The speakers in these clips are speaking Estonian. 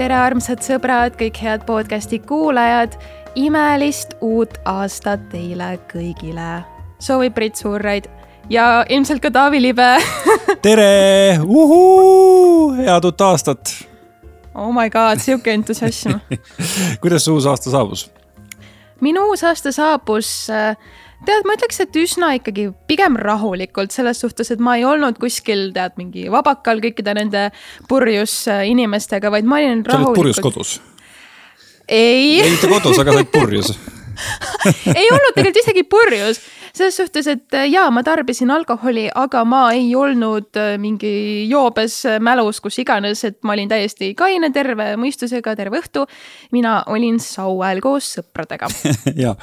tere, armsad sõbrad, kõik head podcasti kuulajad. imelist uut aastat teile kõigile. soovib Brit Suurraid ja ilmselt ka Taavi Libe tere, head uut aastat. Oh my god, sihuke entusiasm kuidas see uus aasta saabus? Minu uus aasta saabus äh, tead, ma ütleks, et üsna ikkagi pigem rahulikult selles suhtes, et ma ei olnud kuskil tead mingi vabakal kõikide nende purjus äh, inimestega, vaid ma olin rahulikult. sa olid purjus kodus? ei. ei mitte kodus, aga sa olid purjus ei olnud tegelikult isegi purjus, selles suhtes, et äh, jaa, ma tarbisin alkoholi, aga ma ei olnud äh, mingi joobes mälus, kus iganes, et ma olin täiesti kaine, terve mõistusega, terve õhtu. mina olin sauel koos sõpradega. Ja,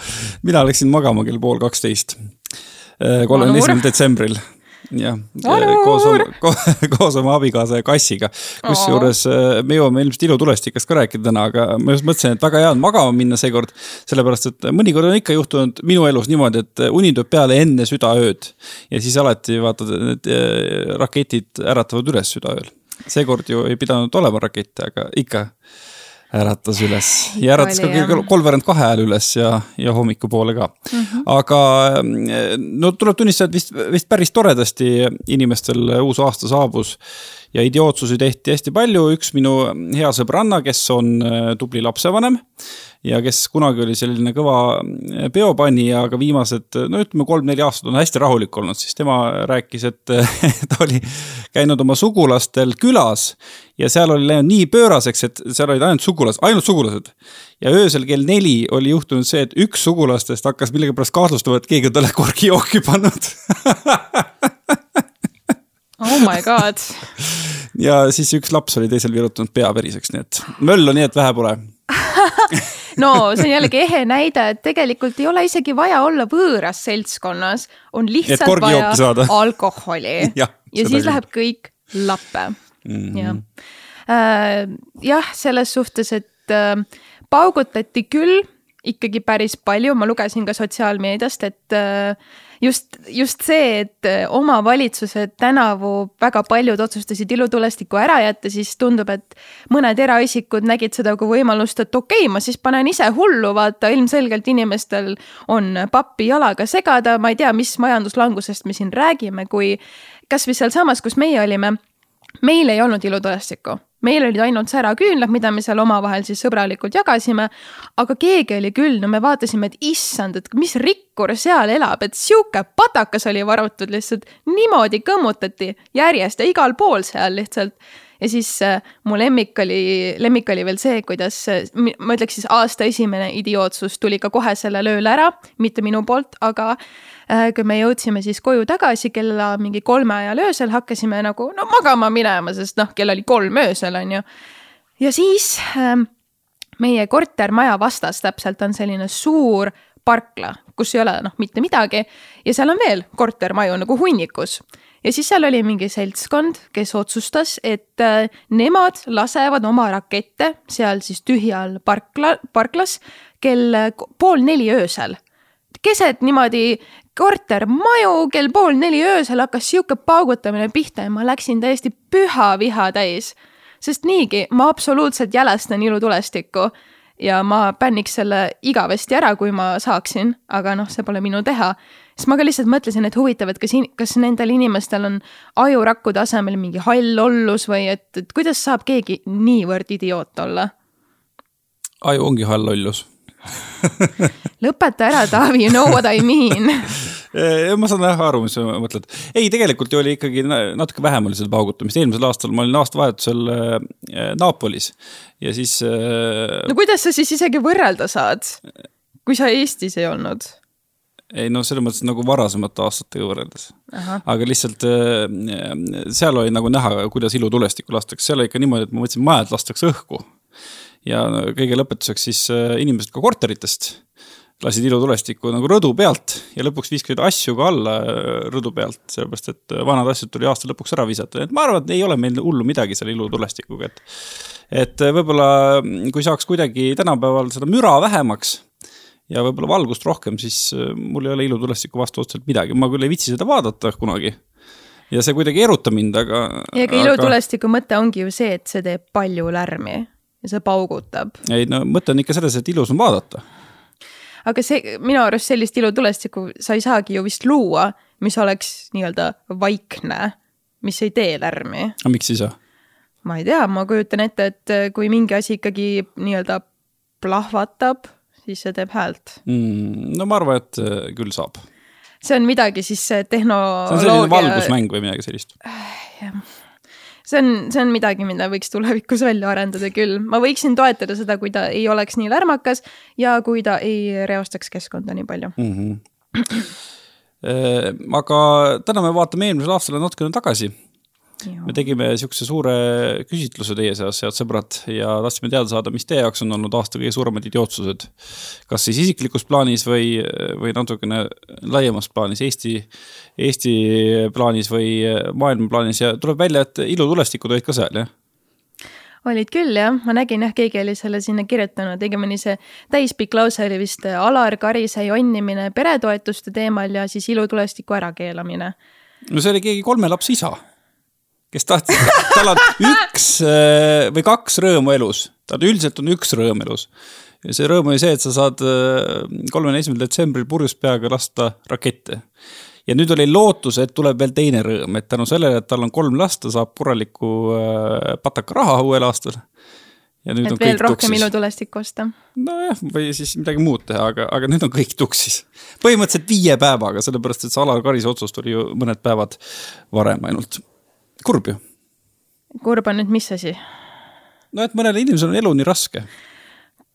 mina läksin magama kell pool kaksteist, äh, kolmekümne esimesel detsembril jah, koos oma, koos oma abikaasa ja kassiga. kusjuures äh, me jõuame ilmselt ilutulestikast ka rääkida täna, aga ma just mõtlesin, et väga hea on magama minna seekord. sellepärast, et mõnikord on ikka juhtunud minu elus niimoodi, et uni tuleb peale enne südaööd. ja siis alati vaatad, need raketid äratavad üles südaööl. seekord ju ei pidanud olema rakette, aga ikka äratas üles ja äratas ka kell kolmveerand kahe ajal üles ja, ja hommikupoole ka mm. -hmm. aga no tuleb tunnistada, et vist, vist päris toredasti inimestel uus aasta saabus ja idiootsusi tehti hästi palju, üks minu hea sõbranna, kes on äh, tubli lapsevanem ja kes kunagi oli selline kõva äh, peopanija, aga viimased, no ütleme, kolm-neli aastat on hästi rahulik olnud, siis tema rääkis, et ta oli käinud oma sugulastel külas ja seal oli läinud nii pööraseks, et seal olid ainult sugulased, ainult sugulased. ja öösel kell neli oli juhtunud see, et üks sugulastest hakkas millegipärast kahtlustama, et keegi on talle korgijooki pannud. Oh my god ja siis üks laps oli teisel virutanud pea veriseks, nii et möllu nii, et vähe pole no see on jällegi ehe näide, et tegelikult ei ole isegi vaja olla võõras seltskonnas, on lihtsalt vaja saada. alkoholi ja, ja siis küll. läheb kõik lappe mm. -hmm. jah äh,, jah, selles suhtes, et äh, paugutati küll ikkagi päris palju, ma lugesin ka sotsiaalmeediast, et äh, just, just see, et äh, omavalitsused tänavu väga paljud otsustasid ilutulestiku ära jätta, siis tundub, et mõned eraisikud nägid seda kui võimalust, et okei okay,, ma siis panen ise hullu, vaata ilmselgelt inimestel on pappi jalaga segada, ma ei tea, mis majanduslangusest me siin räägime, kui kasvõi sealsamas, kus meie olime, meil ei olnud ilutulestikku meil olid ainult säraküünlad, mida me seal omavahel siis sõbralikult jagasime. aga keegi oli küll, no me vaatasime, et issand, et mis rikkur seal elab, et sihuke patakas oli varutud lihtsalt niimoodi kõmmutati järjest ja igal pool seal lihtsalt ja siis äh, mu lemmik oli, lemmik oli veel see, kuidas äh, ma ütleks siis aasta esimene idiootsus tuli ka kohe sellel ööl ära, mitte minu poolt, aga äh, kui me jõudsime siis koju tagasi kella mingi kolme ajal öösel, hakkasime nagu no magama minema, sest noh, kell oli kolm öösel, on ju. ja siis äh, meie kortermaja vastas täpselt on selline suur parkla, kus ei ole noh, mitte midagi ja seal on veel kortermaju nagu hunnikus ja siis seal oli mingi seltskond, kes otsustas, et äh, nemad lasevad oma rakette seal siis tühjal parkla, parklas kell äh, pool neli öösel. keset niimoodi kortermaju kell pool neli öösel hakkas sihuke paugutamine pihta ja ma läksin täiesti püha viha täis. sest niigi ma absoluutselt jälestan ilutulestikku ja ma bänniks selle igavesti ära, kui ma saaksin, aga noh, see pole minu teha. Siis ma ka lihtsalt mõtlesin, et huvitav, et kas, kas nendel inimestel on ajurakku tasemel mingi hall ollus või et, et kuidas saab keegi niivõrd idioot olla? aju ongi hall ollus. Lõpeta ära, Taavi, you know what I mean ma saan jah aru, mis sa mõtled. ei, tegelikult ju oli ikkagi natuke vähem oli seda paugutamist, eelmisel aastal ma olin aastavahetusel äh, Naapolis ja siis äh.... no kuidas sa siis isegi võrrelda saad, kui sa Eestis ei olnud? ei no selles mõttes nagu varasemate aastatega võrreldes. aga lihtsalt äh, seal oli nagu näha, kuidas ilutulestikku lastakse, seal oli ikka niimoodi, et ma mõtlesin, majad lastakse õhku. ja kõige lõpetuseks siis äh, inimesed ka korteritest lasid ilutulestikku nagu rõdu pealt ja lõpuks viskasid asju ka alla äh, rõdu pealt, sellepärast et vanad asjad tuli aasta lõpuks ära visata, et ma arvan, et ei ole meil hullu midagi selle ilutulestikuga, et. et võib-olla kui saaks kuidagi tänapäeval seda müra vähemaks ja võib-olla valgust rohkem, siis äh, mul ei ole ilutulestiku vastu otseselt midagi, ma küll ei viitsi seda vaadata kunagi. ja see kuidagi ei eruta mind, aga. ja ega ilutulestiku aga... mõte ongi ju see, et see teeb palju lärmi ja see paugutab. ei no mõte on ikka selles, et ilus on vaadata. Aga see, minu arust sellist ilutulestikku sa ei saagi ju vist luua, mis oleks nii-öelda vaikne, mis ei tee lärmi. aga miks ei saa? ma ei tea, ma kujutan ette, et kui mingi asi ikkagi nii-öelda plahvatab, siis see teeb häält mm,. no ma arvan, et äh, küll saab. see on midagi siis tehnoloogia. see on selline valgusmäng või midagi sellist. jah see on, see on midagi, mida võiks tulevikus välja arendada küll. ma võiksin toetada seda, kui ta ei oleks nii lärmakas ja kui ta ei reostaks keskkonda nii palju mm. -hmm. aga täna me vaatame eelmisele aastale natukene tagasi me tegime niisuguse suure küsitluse teie seas, head sõbrad, ja tahtsime teada saada, mis teie jaoks on olnud aasta kõige suuremad idiootsused. kas siis isiklikus plaanis või, või natukene laiemas plaanis, Eesti, Eesti plaanis või maailma plaanis ja tuleb välja, et ilutulestikud olid ka seal, jah? olid küll jah, ma nägin jah, keegi oli selle sinna kirjutanud, õigemini see täispikk lause oli vist Alar Karise jonnimine peretoetuste teemal ja siis ilutulestiku ärakeelamine. no see oli keegi kolme lapse isa kes tahtis, tal on üks äh, või kaks rõõmu elus, tal üldiselt on üks rõõm elus. ja see rõõm oli see, et sa saad äh, kolmekümne esimesel detsembril purjus peaga lasta rakette. ja nüüd oli lootus, et tuleb veel teine rõõm, et tänu sellele, et tal on kolm last, ta saab korraliku äh, pataka raha uuel aastal. et veel rohkem ilutulestikku osta. nojah, või siis midagi muud teha, aga, aga nüüd on kõik tuksis. põhimõtteliselt viie päevaga, sellepärast et see Alar Karise otsus tuli ju mõned päevad varem ainult kurb ju. kurb on nüüd mis asi? no et mõnel inimesel on elu nii raske.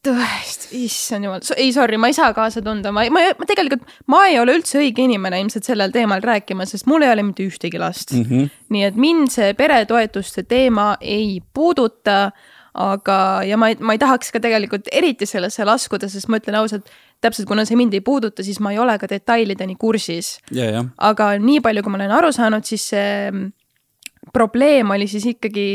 tõesti, issand jumal, ei sorry, ma ei saa kaasa tunda, ma, ma, ma tegelikult, ma ei ole üldse õige inimene ilmselt sellel teemal rääkima, sest mul ei ole mitte ühtegi last mm. -hmm. nii et mind see peretoetuste teema ei puuduta aga, ja ma ei, ma ei tahaks ka tegelikult eriti sellesse laskuda, sest ma ütlen ausalt, täpselt kuna see mind ei puuduta, siis ma ei ole ka detailideni kursis yeah,. Yeah. aga nii palju, kui ma olen aru saanud, siis see probleem oli siis ikkagi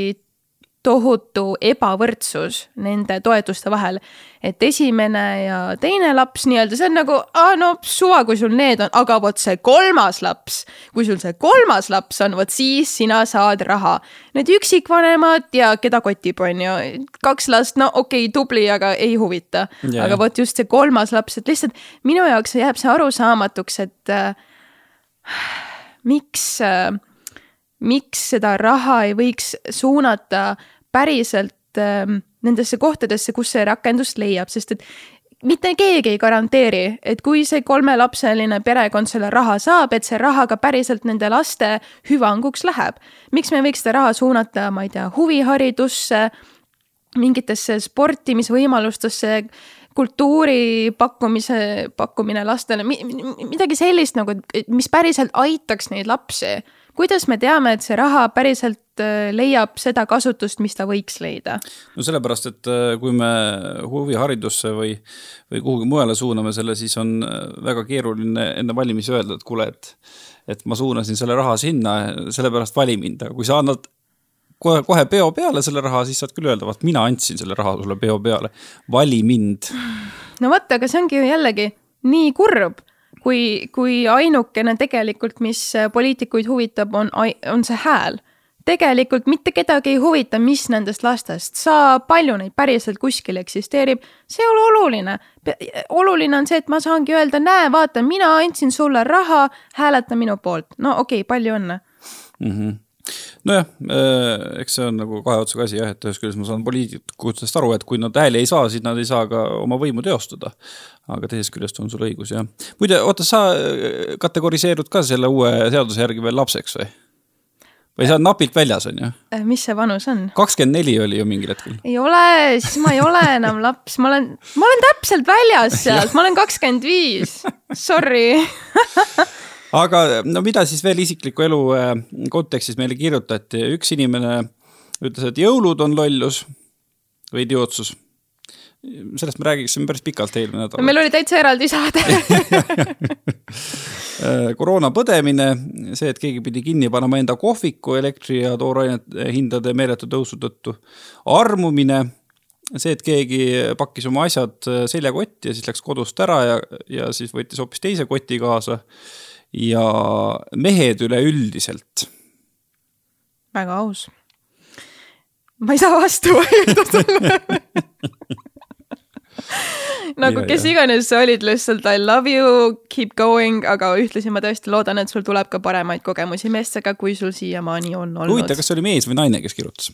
tohutu ebavõrdsus nende toetuste vahel. et esimene ja teine laps nii-öelda, see on nagu, no suva, kui sul need on, aga vot see kolmas laps, kui sul see kolmas laps on, vot siis sina saad raha. Need üksikvanemad ja keda kotib, on ju, kaks last, no okei okay,, tubli, aga ei huvita yeah.. aga vot just see kolmas laps, et lihtsalt minu jaoks jääb see arusaamatuks, et äh, miks äh, miks seda raha ei võiks suunata päriselt ähm, nendesse kohtadesse, kus see rakendust leiab, sest et mitte keegi ei garanteeri, et kui see kolmelapseline perekond selle raha saab, et see raha ka päriselt nende laste hüvanguks läheb. miks me võiks seda raha suunata, ma ei tea, huviharidusse, mingitesse sportimisvõimalustesse, kultuuri pakkumise, pakkumine lastele, midagi sellist nagu, mis päriselt aitaks neid lapsi kuidas me teame, et see raha päriselt äh, leiab seda kasutust, mis ta võiks leida? no sellepärast, et äh, kui me huviharidusse või, või kuhugi mujale suuname selle, siis on äh, väga keeruline enne valimisi öelda, et kuule, et et ma suunasin selle raha sinna, sellepärast vali mind, aga kui sa annad kohe, kohe peo peale selle raha, siis saad küll öelda, vaat mina andsin selle raha sulle peo peale, vali mind. no vot, aga see ongi ju jällegi nii kurb kui, kui ainukene tegelikult, mis poliitikuid huvitab, on, on see hääl. tegelikult mitte kedagi ei huvita, mis nendest lastest saab, palju neid päriselt kuskil eksisteerib, see ei ole oluline. oluline on see, et ma saangi öelda, näe, vaata, mina andsin sulle raha, hääleta minu poolt. no okei okay,, palju õnne mm. -hmm nojah, äh, eks see on nagu kahe otsaga asi jah, et ühest küljest ma saan poliitikutest aru, et kui nad hääli ei saa, siis nad ei saa ka oma võimu teostada. aga teisest küljest on sul õigus jah. muide, oota, sa äh, kategoriseerud ka selle uue seaduse järgi veel lapseks või? või sa oled napilt väljas, on ju? Äh, mis see vanus on? kakskümmend neli oli ju mingil hetkel. ei ole, siis ma ei ole enam laps, ma olen, ma olen täpselt väljas sealt, ma olen kakskümmend viis, sorry aga no mida siis veel isikliku elu äh, kontekstis meile kirjutati, üks inimene ütles, et jõulud on lollus või idiootsus. sellest me räägiksime päris pikalt eelmine nädal. meil oli täitsa eraldi saade äh, koroona põdemine, see, et keegi pidi kinni panema enda kohviku elektri ja toorainete hindade meeletu tõusu tõttu. armumine see, et keegi pakkis oma asjad seljakotti ja siis läks kodust ära ja, ja siis võttis hoopis teise koti kaasa ja mehed üleüldiselt. väga aus. ma ei saa vastu vaielda sellele nagu kes ja. iganes sa olid, lihtsalt I love you, keep going, aga ühtlasi ma tõesti loodan, et sul tuleb ka paremaid kogemusi meestega, kui sul siiamaani on olnud. huvitav, kas see oli mees või naine, kes kirjutas?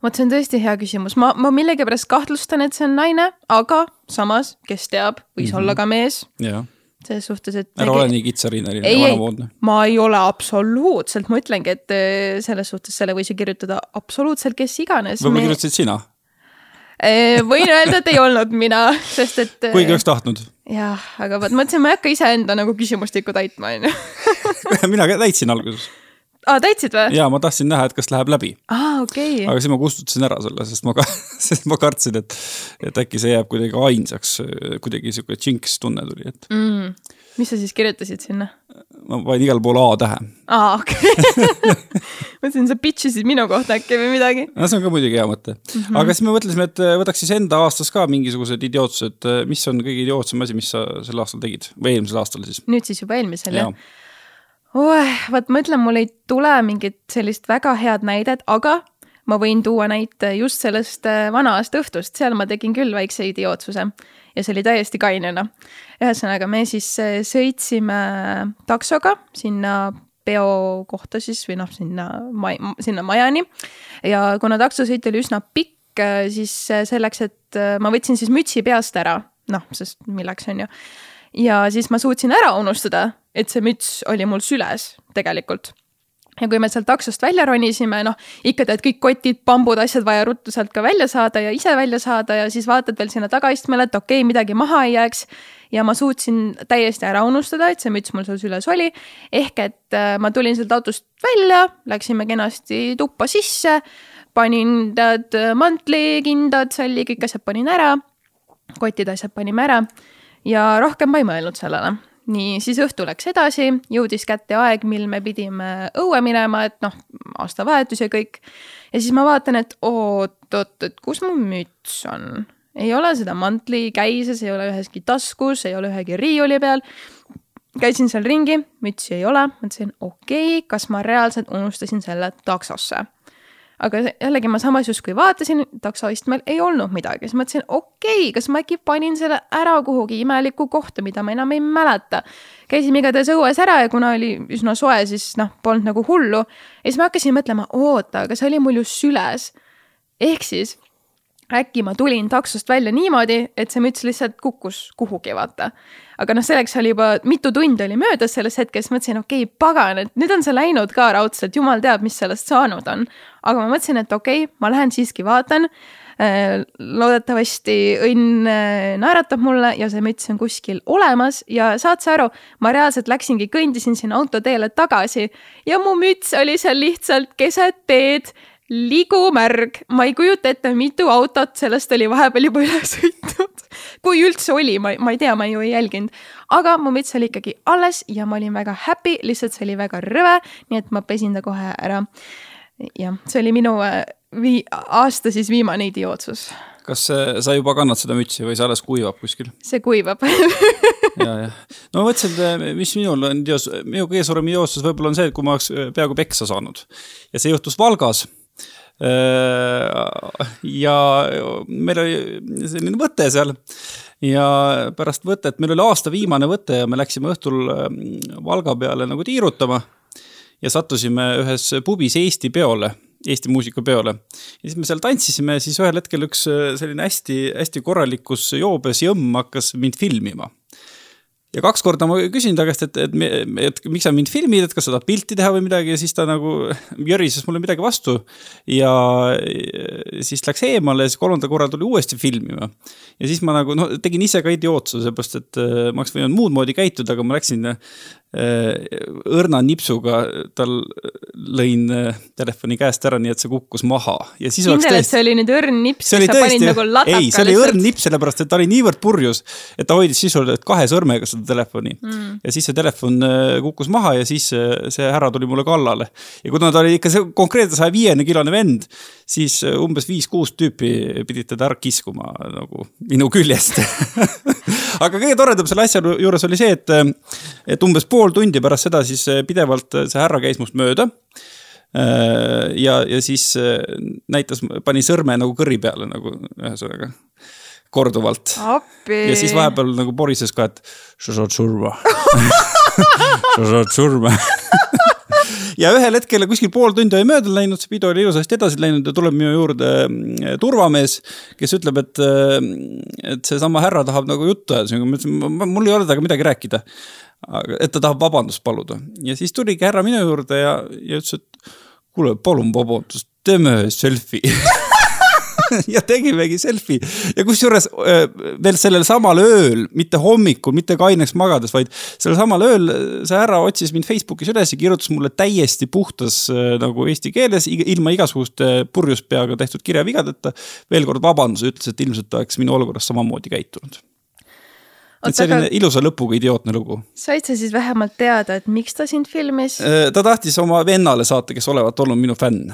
vot see on tõesti hea küsimus, ma, ma millegipärast kahtlustan, et see on naine, aga samas, kes teab, võis mm -hmm. olla ka mees. Selles suhtes, et. ära ole nii kitsariinaline ja vanamoodne. ma ei ole absoluutselt, ma ütlengi, et eh, selles suhtes selle võis ju kirjutada absoluutselt kes iganes. võib-olla me... kirjutasid sina eh, võin öelda, et ei olnud mina, sest et. kuigi oleks tahtnud. jah, aga vot mõtlesin, ma ei hakka iseenda nagu küsimustikku täitma, onju. mina täitsin alguses aa, täitsid või? jaa, ma tahtsin näha, et kas läheb läbi. aa, okei okay.. aga siis ma kustutasin ära selle, sest ma ka, sest ma kartsin, et, et äkki see jääb kuidagi ainsaks, kuidagi sihuke džinks tunne tuli, et mm.. mis sa siis kirjutasid sinna? ma panin igal pool A-tähe. aa, okei okay. mõtlesin, sa pitch isid minu kohta äkki või midagi. no see on ka muidugi hea mõte mm. -hmm. aga siis me mõtlesime, et võtaks siis enda aastas ka mingisugused idiootsused, mis on kõige idiootsem asi, mis sa sel aastal tegid või eelmisel aastal siis? nüüd siis juba eelmisel jah ja.? Oh,. vot ma ütlen, mul ei tule mingit sellist väga head näidet, aga ma võin tuua näite just sellest äh, vana-aasta õhtust, seal ma tegin küll väikse idiootsuse ja see oli täiesti kainena. ühesõnaga, me siis äh, sõitsime taksoga sinna peo kohta siis või noh, sinna ma-, sinna majani. ja kuna taksosõit oli üsna pikk, äh, siis selleks, et ma võtsin siis mütsi peast ära, noh, sest milleks on ju. ja siis ma suutsin ära unustada et see müts oli mul süles tegelikult ja kui me sealt taksost välja ronisime, noh ikka tead kõik kotid, pambud, asjad vaja ruttu sealt ka välja saada ja ise välja saada ja siis vaatad veel sinna tagaistmele, et okei okay,, midagi maha ei jääks. ja ma suutsin täiesti ära unustada, et see müts mul seal süles oli. ehk et äh, ma tulin sealt autost välja, läksime kenasti tuppa sisse, panin tead mantli, kindad, salli, kõik asjad panin ära. kotid, asjad panime ära ja rohkem ma ei mõelnud sellele nii, siis õhtu läks edasi, jõudis kätte aeg, mil me pidime õue minema, et noh, aastavahetus ja kõik. ja siis ma vaatan, et oot-oot, et kus mu müts on. ei ole seda mantli käises, ei ole üheski taskus, ei ole ühegi riiuli peal. käisin seal ringi, mütsi ei ole, mõtlesin, okei okay,, kas ma reaalselt unustasin selle taksosse aga jällegi ma samas justkui vaatasin, taksoistmel ei olnud midagi, siis mõtlesin, okei okay,, kas ma äkki panin selle ära kuhugi imelikku kohta, mida ma enam ei mäleta. käisime igatahes õues ära ja kuna oli üsna soe, siis noh, polnud nagu hullu. ja siis ma hakkasin mõtlema, oota, aga see oli mul ju süles. ehk siis äkki ma tulin taksost välja niimoodi, et see müts lihtsalt kukkus kuhugi, vaata. aga noh, selleks oli juba mitu tundi oli möödas sellest hetkest, mõtlesin, okei okay,, pagan, et nüüd on see läinud ka raudselt, jumal teab, mis sellest saanud on. aga ma mõtlesin, et okei okay,, ma lähen siiski vaatan. Äh, loodetavasti õnn äh, naeratab mulle ja see müts on kuskil olemas ja saad sa aru, ma reaalselt läksingi, kõndisin sinna autoteele tagasi ja mu müts oli seal lihtsalt keset teed ligumärg, ma ei kujuta ette, mitu autot sellest oli vahepeal juba üle sõitnud. kui üldse oli, ma, ma ei tea, ma ju ei jälginud. aga mu müts oli ikkagi alles ja ma olin väga happy, lihtsalt see oli väga rõve, nii et ma pesin ta kohe ära. jah, see oli minu äh, vii-, aasta siis viimane idiootsus. kas äh, sa juba kannad seda mütsi või see alles kuivab kuskil? see kuivab ja, jah. no ma mõtlesin, et äh, mis minul on minu kõige suurem idiootsus võib-olla on see, et kui ma oleks peaaegu peksa saanud ja see juhtus Valgas Äh, ja meil oli selline võte seal. Ja pärast võtet, meil oli aasta viimane võte ja me läksime õhtul ähm, Valga peale nagu tiirutama. Ja sattusime ühes pubis Eesti peole Eesti muusikapeole. ja siis me seal tantsisime siis ühel hetkel üks äh, selline hästi-hästi korralikus joobes jõmm hakkas mind filmima ja kaks korda ma küsin ta käest, et, et, et, et miks sa mind filmid, et kas sa tahad pilti teha või midagi ja siis ta nagu jörises mulle midagi vastu. ja siis läks eemale ja siis kolmandal korral tuli uuesti filmima. ja siis ma nagu noh, tegin ise ka idiootsuse, seepärast et äh, ma oleks võinud muud moodi käituda, aga ma läksin õrna nipsuga tal lõin äh, telefoni käest ära, nii et see kukkus maha. kindel, et see oli nüüd õrn nips, kas sa panid nagu lataka ei, see oli õrn nips, sellepärast et ta oli niivõrd purjus, et ta hoidis sisuliselt kahe sõrmega seda telefoni mm.. ja siis see telefon äh, kukkus maha ja siis see härra tuli mulle kallale. ja kuna ta oli ikka see konkreetne saja viiekümne kilone vend, siis umbes viis-kuus tüüpi pidid teda ära kiskuma nagu minu küljest aga kõige toredam selle asja juures oli see, et, et umbes pool tundi pärast seda siis pidevalt see härra käis must mööda ja, ja siis näitas, pani sõrme nagu kõri peale nagu ühesõnaga korduvalt. ja siis vahepeal nagu porises ka, et sa saad surma sa saad surma ja ühel hetkel kuskil pool tundi oli mööda läinud, see pidu oli ilusasti edasi läinud ja tuleb minu juurde mm, turvamees, kes ütleb, et, mm, et seesama härra tahab nagu juttu ajada. Ma ütlesin, mul ei ole temaga midagi rääkida. et ta tahab vabandust paluda. Ja siis tuligi härra minu juurde ja, ja ütles, et kuule, palun vabandust, teeme selfie ja tegimegi selfie ja kusjuures veel sellel samal ööl, mitte hommikul, mitte kaineks magades, vaid sellel samal ööl see härra otsis mind Facebookis üles ja kirjutas mulle täiesti puhtas nagu eesti keeles, ilma igasuguste purjus peaga tehtud kirjavigadeta. veel kord vabanduse, ütles, et ilmselt oleks minu olukorras samamoodi käitunud et selline aga... ilusa lõpuga idiootne lugu. said sa siis vähemalt teada, et miks ta sind filmis? ta tahtis oma vennale saata, kes olevat olnud minu fänn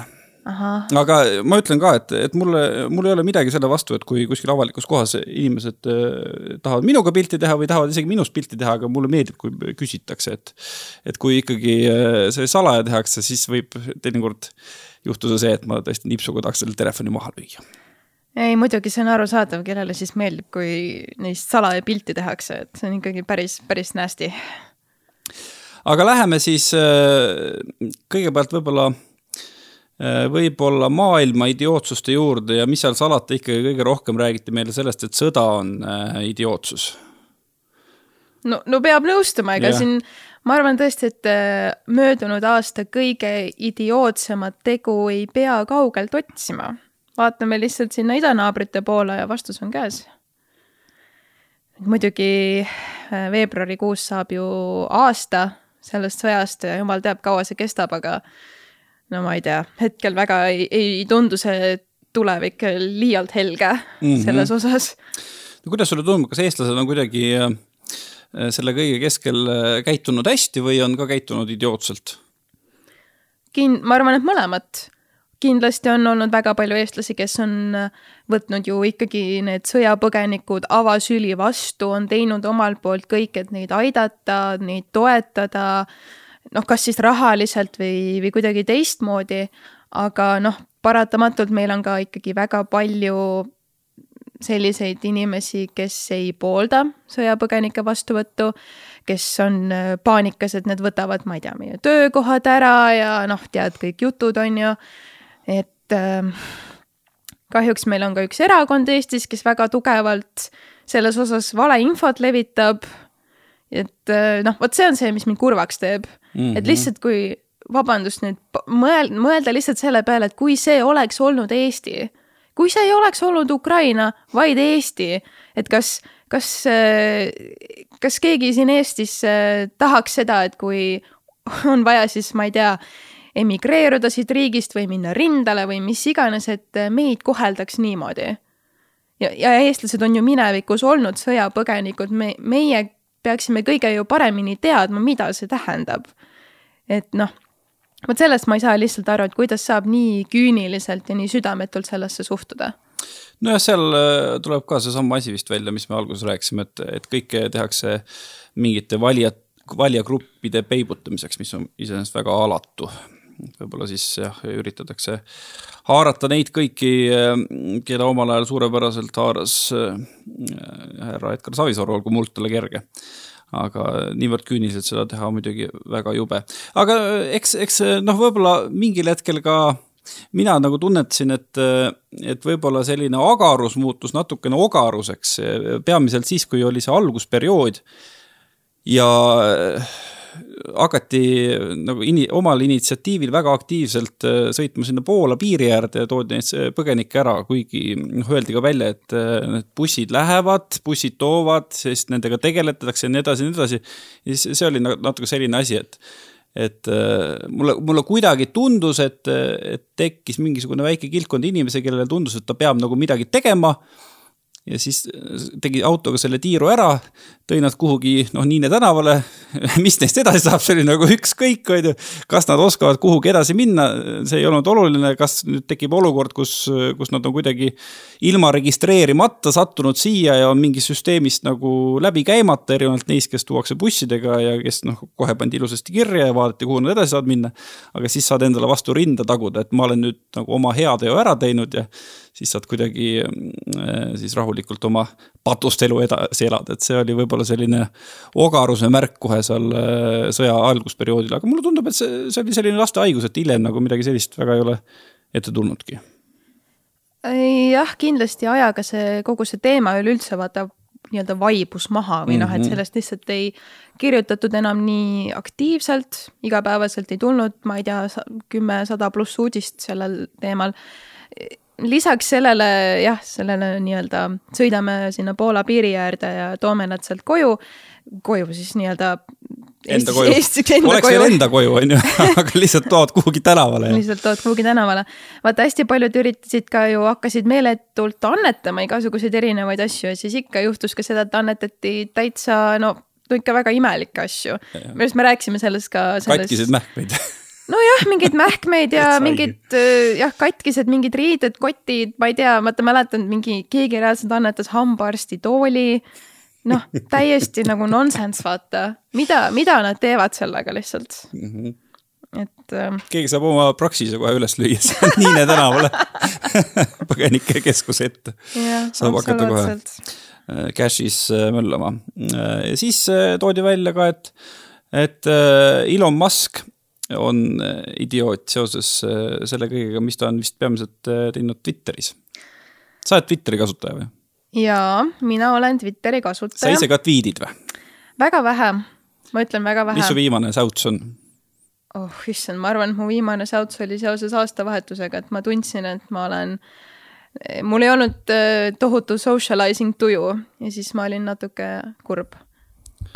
aga ma ütlen ka, et, et mulle, mul ei ole midagi selle vastu, et kui kuskil avalikus kohas inimesed äh, tahavad minuga pilti teha või tahavad isegi minust pilti teha, aga mulle meeldib, kui küsitakse, et. et kui ikkagi äh, see salaja tehakse, siis võib teinekord juhtuda see, et ma tõesti nipsuga tahaks selle telefoni maha lüüa ei, muidugi see on arusaadav, kellele siis meeldib, kui neist salaja pilti tehakse, et see on ikkagi päris, päris nasty. aga läheme siis äh, kõigepealt võib-olla võib-olla maailma idiootsuste juurde ja mis seal salata, ikkagi kõige rohkem räägiti meile sellest, et sõda on äh, idiootsus. no, no peab nõustuma, ega ja. siin ma arvan tõesti, et äh, möödunud aasta kõige idiootsemat tegu ei pea kaugelt otsima. vaatame lihtsalt sinna idanaabrite poole ja vastus on käes. muidugi veebruarikuus saab ju aasta sellest sõjast ja jumal teab, kaua see kestab, aga no ma ei tea, hetkel väga ei, ei tundu see tulevik liialt helge mm -hmm. selles osas. no kuidas sulle tundub, kas eestlased on kuidagi äh, selle kõige keskel äh, käitunud hästi või on ka käitunud idiootselt? Kin-, ma arvan, et mõlemat. kindlasti on olnud väga palju eestlasi, kes on äh, võtnud ju ikkagi need sõjapõgenikud avasüli vastu, on teinud omalt poolt kõik, et neid aidata, neid toetada noh, kas siis rahaliselt või, või kuidagi teistmoodi, aga noh, paratamatult meil on ka ikkagi väga palju selliseid inimesi, kes ei poolda sõjapõgenike vastuvõttu, kes on äh, paanikas, et need võtavad, ma ei tea, meie töökohad ära ja noh, tead, kõik jutud on ju, et äh, kahjuks meil on ka üks erakond Eestis, kes väga tugevalt selles osas valeinfot levitab. Et äh, noh, vot see on see, mis mind kurvaks teeb mm. -hmm. et mhm. lihtsalt, kui vabandust nüüd mõel-, mõelda lihtsalt selle peale, et kui see oleks olnud Eesti, kui see ei oleks olnud Ukraina, vaid Eesti, et kas, kas, äh, kas keegi siin Eestis äh, tahaks seda, et kui on vaja, siis ma ei tea, emigreeruda siit riigist või minna rindele või mis iganes, et meid koheldaks niimoodi. ja, ja eestlased on ju minevikus olnud sõjapõgenikud, me, meie peaksime kõige ju paremini teadma, mida see tähendab. Et noh, vot sellest ma ei saa lihtsalt aru, et kuidas saab nii küüniliselt ja nii südametult sellesse suhtuda nojah, seal äh, tuleb ka seesama asi vist välja, mis me alguses rääkisime, et, et kõike tehakse mingite valijad, valijagruppide peibutamiseks, mis on iseenesest väga alatu. võib-olla siis jah, üritatakse haarata neid kõiki, keda omal ajal suurepäraselt haaras äh, härra Edgar Savisaar, olgu muld talle kerge aga niivõrd küüniliselt seda teha muidugi väga jube. aga äh, eks, eks äh, noh, võib-olla mingil hetkel ka mina nagu tunnetasin, et, et võib-olla selline agarus muutus natukene ogaruseks, peamiselt siis, kui oli see algusperiood. ja hakati nagu ini, omal initsiatiivil väga aktiivselt äh, sõitma sinna Poola piiri äärde ja toodi neid põgenikke ära, kuigi noh, öeldi ka välja, et äh, need bussid lähevad, bussid toovad, sest nendega tegeletakse ja nii edasi ja nii edasi. ja siis see oli natuke selline asi, et et äh, mulle, mulle kuidagi tundus, et, et tekkis mingisugune väike kildkond inimesi, kellele tundus, et ta peab nagu midagi tegema ja siis tegi autoga selle tiiru ära, tõi nad kuhugi noh, Niine tänavale. mis neist edasi saab, see oli nagu ükskõik, on ju. kas nad oskavad kuhugi edasi minna, see ei olnud oluline, kas nüüd tekib olukord, kus, kus nad on kuidagi ilma registreerimata sattunud siia ja on mingi süsteemist nagu läbi käimata, erinevalt neist, kes tuuakse bussidega ja kes noh, kohe pandi ilusasti kirja ja vaadati, kuhu nad edasi saavad minna. aga siis saad endale vastu rinda taguda, et ma olen nüüd nagu oma heateo ära teinud ja siis saad kuidagi äh, siis rahulikult oma patust elu edasi elada, et see oli võib-olla selline ogaruse märk kohe seal äh, sõja algusperioodil, aga mulle tundub, et see, see oli selline laste haigus, et hiljem nagu midagi sellist väga ei ole ette tulnudki. jah, kindlasti ajaga see kogu see teema üleüldse vaata nii-öelda vaibus maha või noh, et mhm. sellest lihtsalt ei kirjutatud enam nii aktiivselt, igapäevaselt ei tulnud, ma ei tea, kümme, sada pluss uudist sellel teemal lisaks sellele jah, sellele nii-öelda sõidame sinna Poola piiri äärde ja toome nad sealt koju, koju siis nii-öelda enda koju. oleks veel enda koju, on ju, aga lihtsalt tood kuhugi tänavale. lihtsalt tood kuhugi tänavale. vaata, hästi paljud üritasid ka ju, hakkasid meeletult annetama igasuguseid erinevaid asju ja siis ikka juhtus ka seda, et annetati täitsa no, no ikka väga imelikke asju. minu arust me rääkisime sellest ka selles.... katkiseid mähkmeid nojah, mingeid mähkmeid ja mingid äh, jah, katkised mingid riided, kotid, ma ei tea, vaata mäletan mingi, keegi reaalselt annetas hambaarstitooli. noh, täiesti nagu nonsense, vaata, mida, mida nad teevad sellega lihtsalt mm. -hmm et ähm.... keegi saab oma Praxise kohe üles lüüa seal Niine tänavale põgenikekeskuse ette. saab hakata kohe äh, cash'is äh, möllama. ja siis toodi välja ka, et, et Elon Musk on äh, idioot seoses äh, selle kõigega, mis ta on vist peamiselt äh, teinud Twitteris. sa oled Twitteri kasutaja või? jaa, mina olen Twitteri kasutaja. sa ise ka tweet'id või? väga vähe, ma ütlen väga vähe. mis su viimane säuts on? oh issand, ma arvan, et mu viimane säuts oli seoses aastavahetusega, et ma tundsin, et ma olen mul ei olnud tohutu socializing tuju ja siis ma olin natuke kurb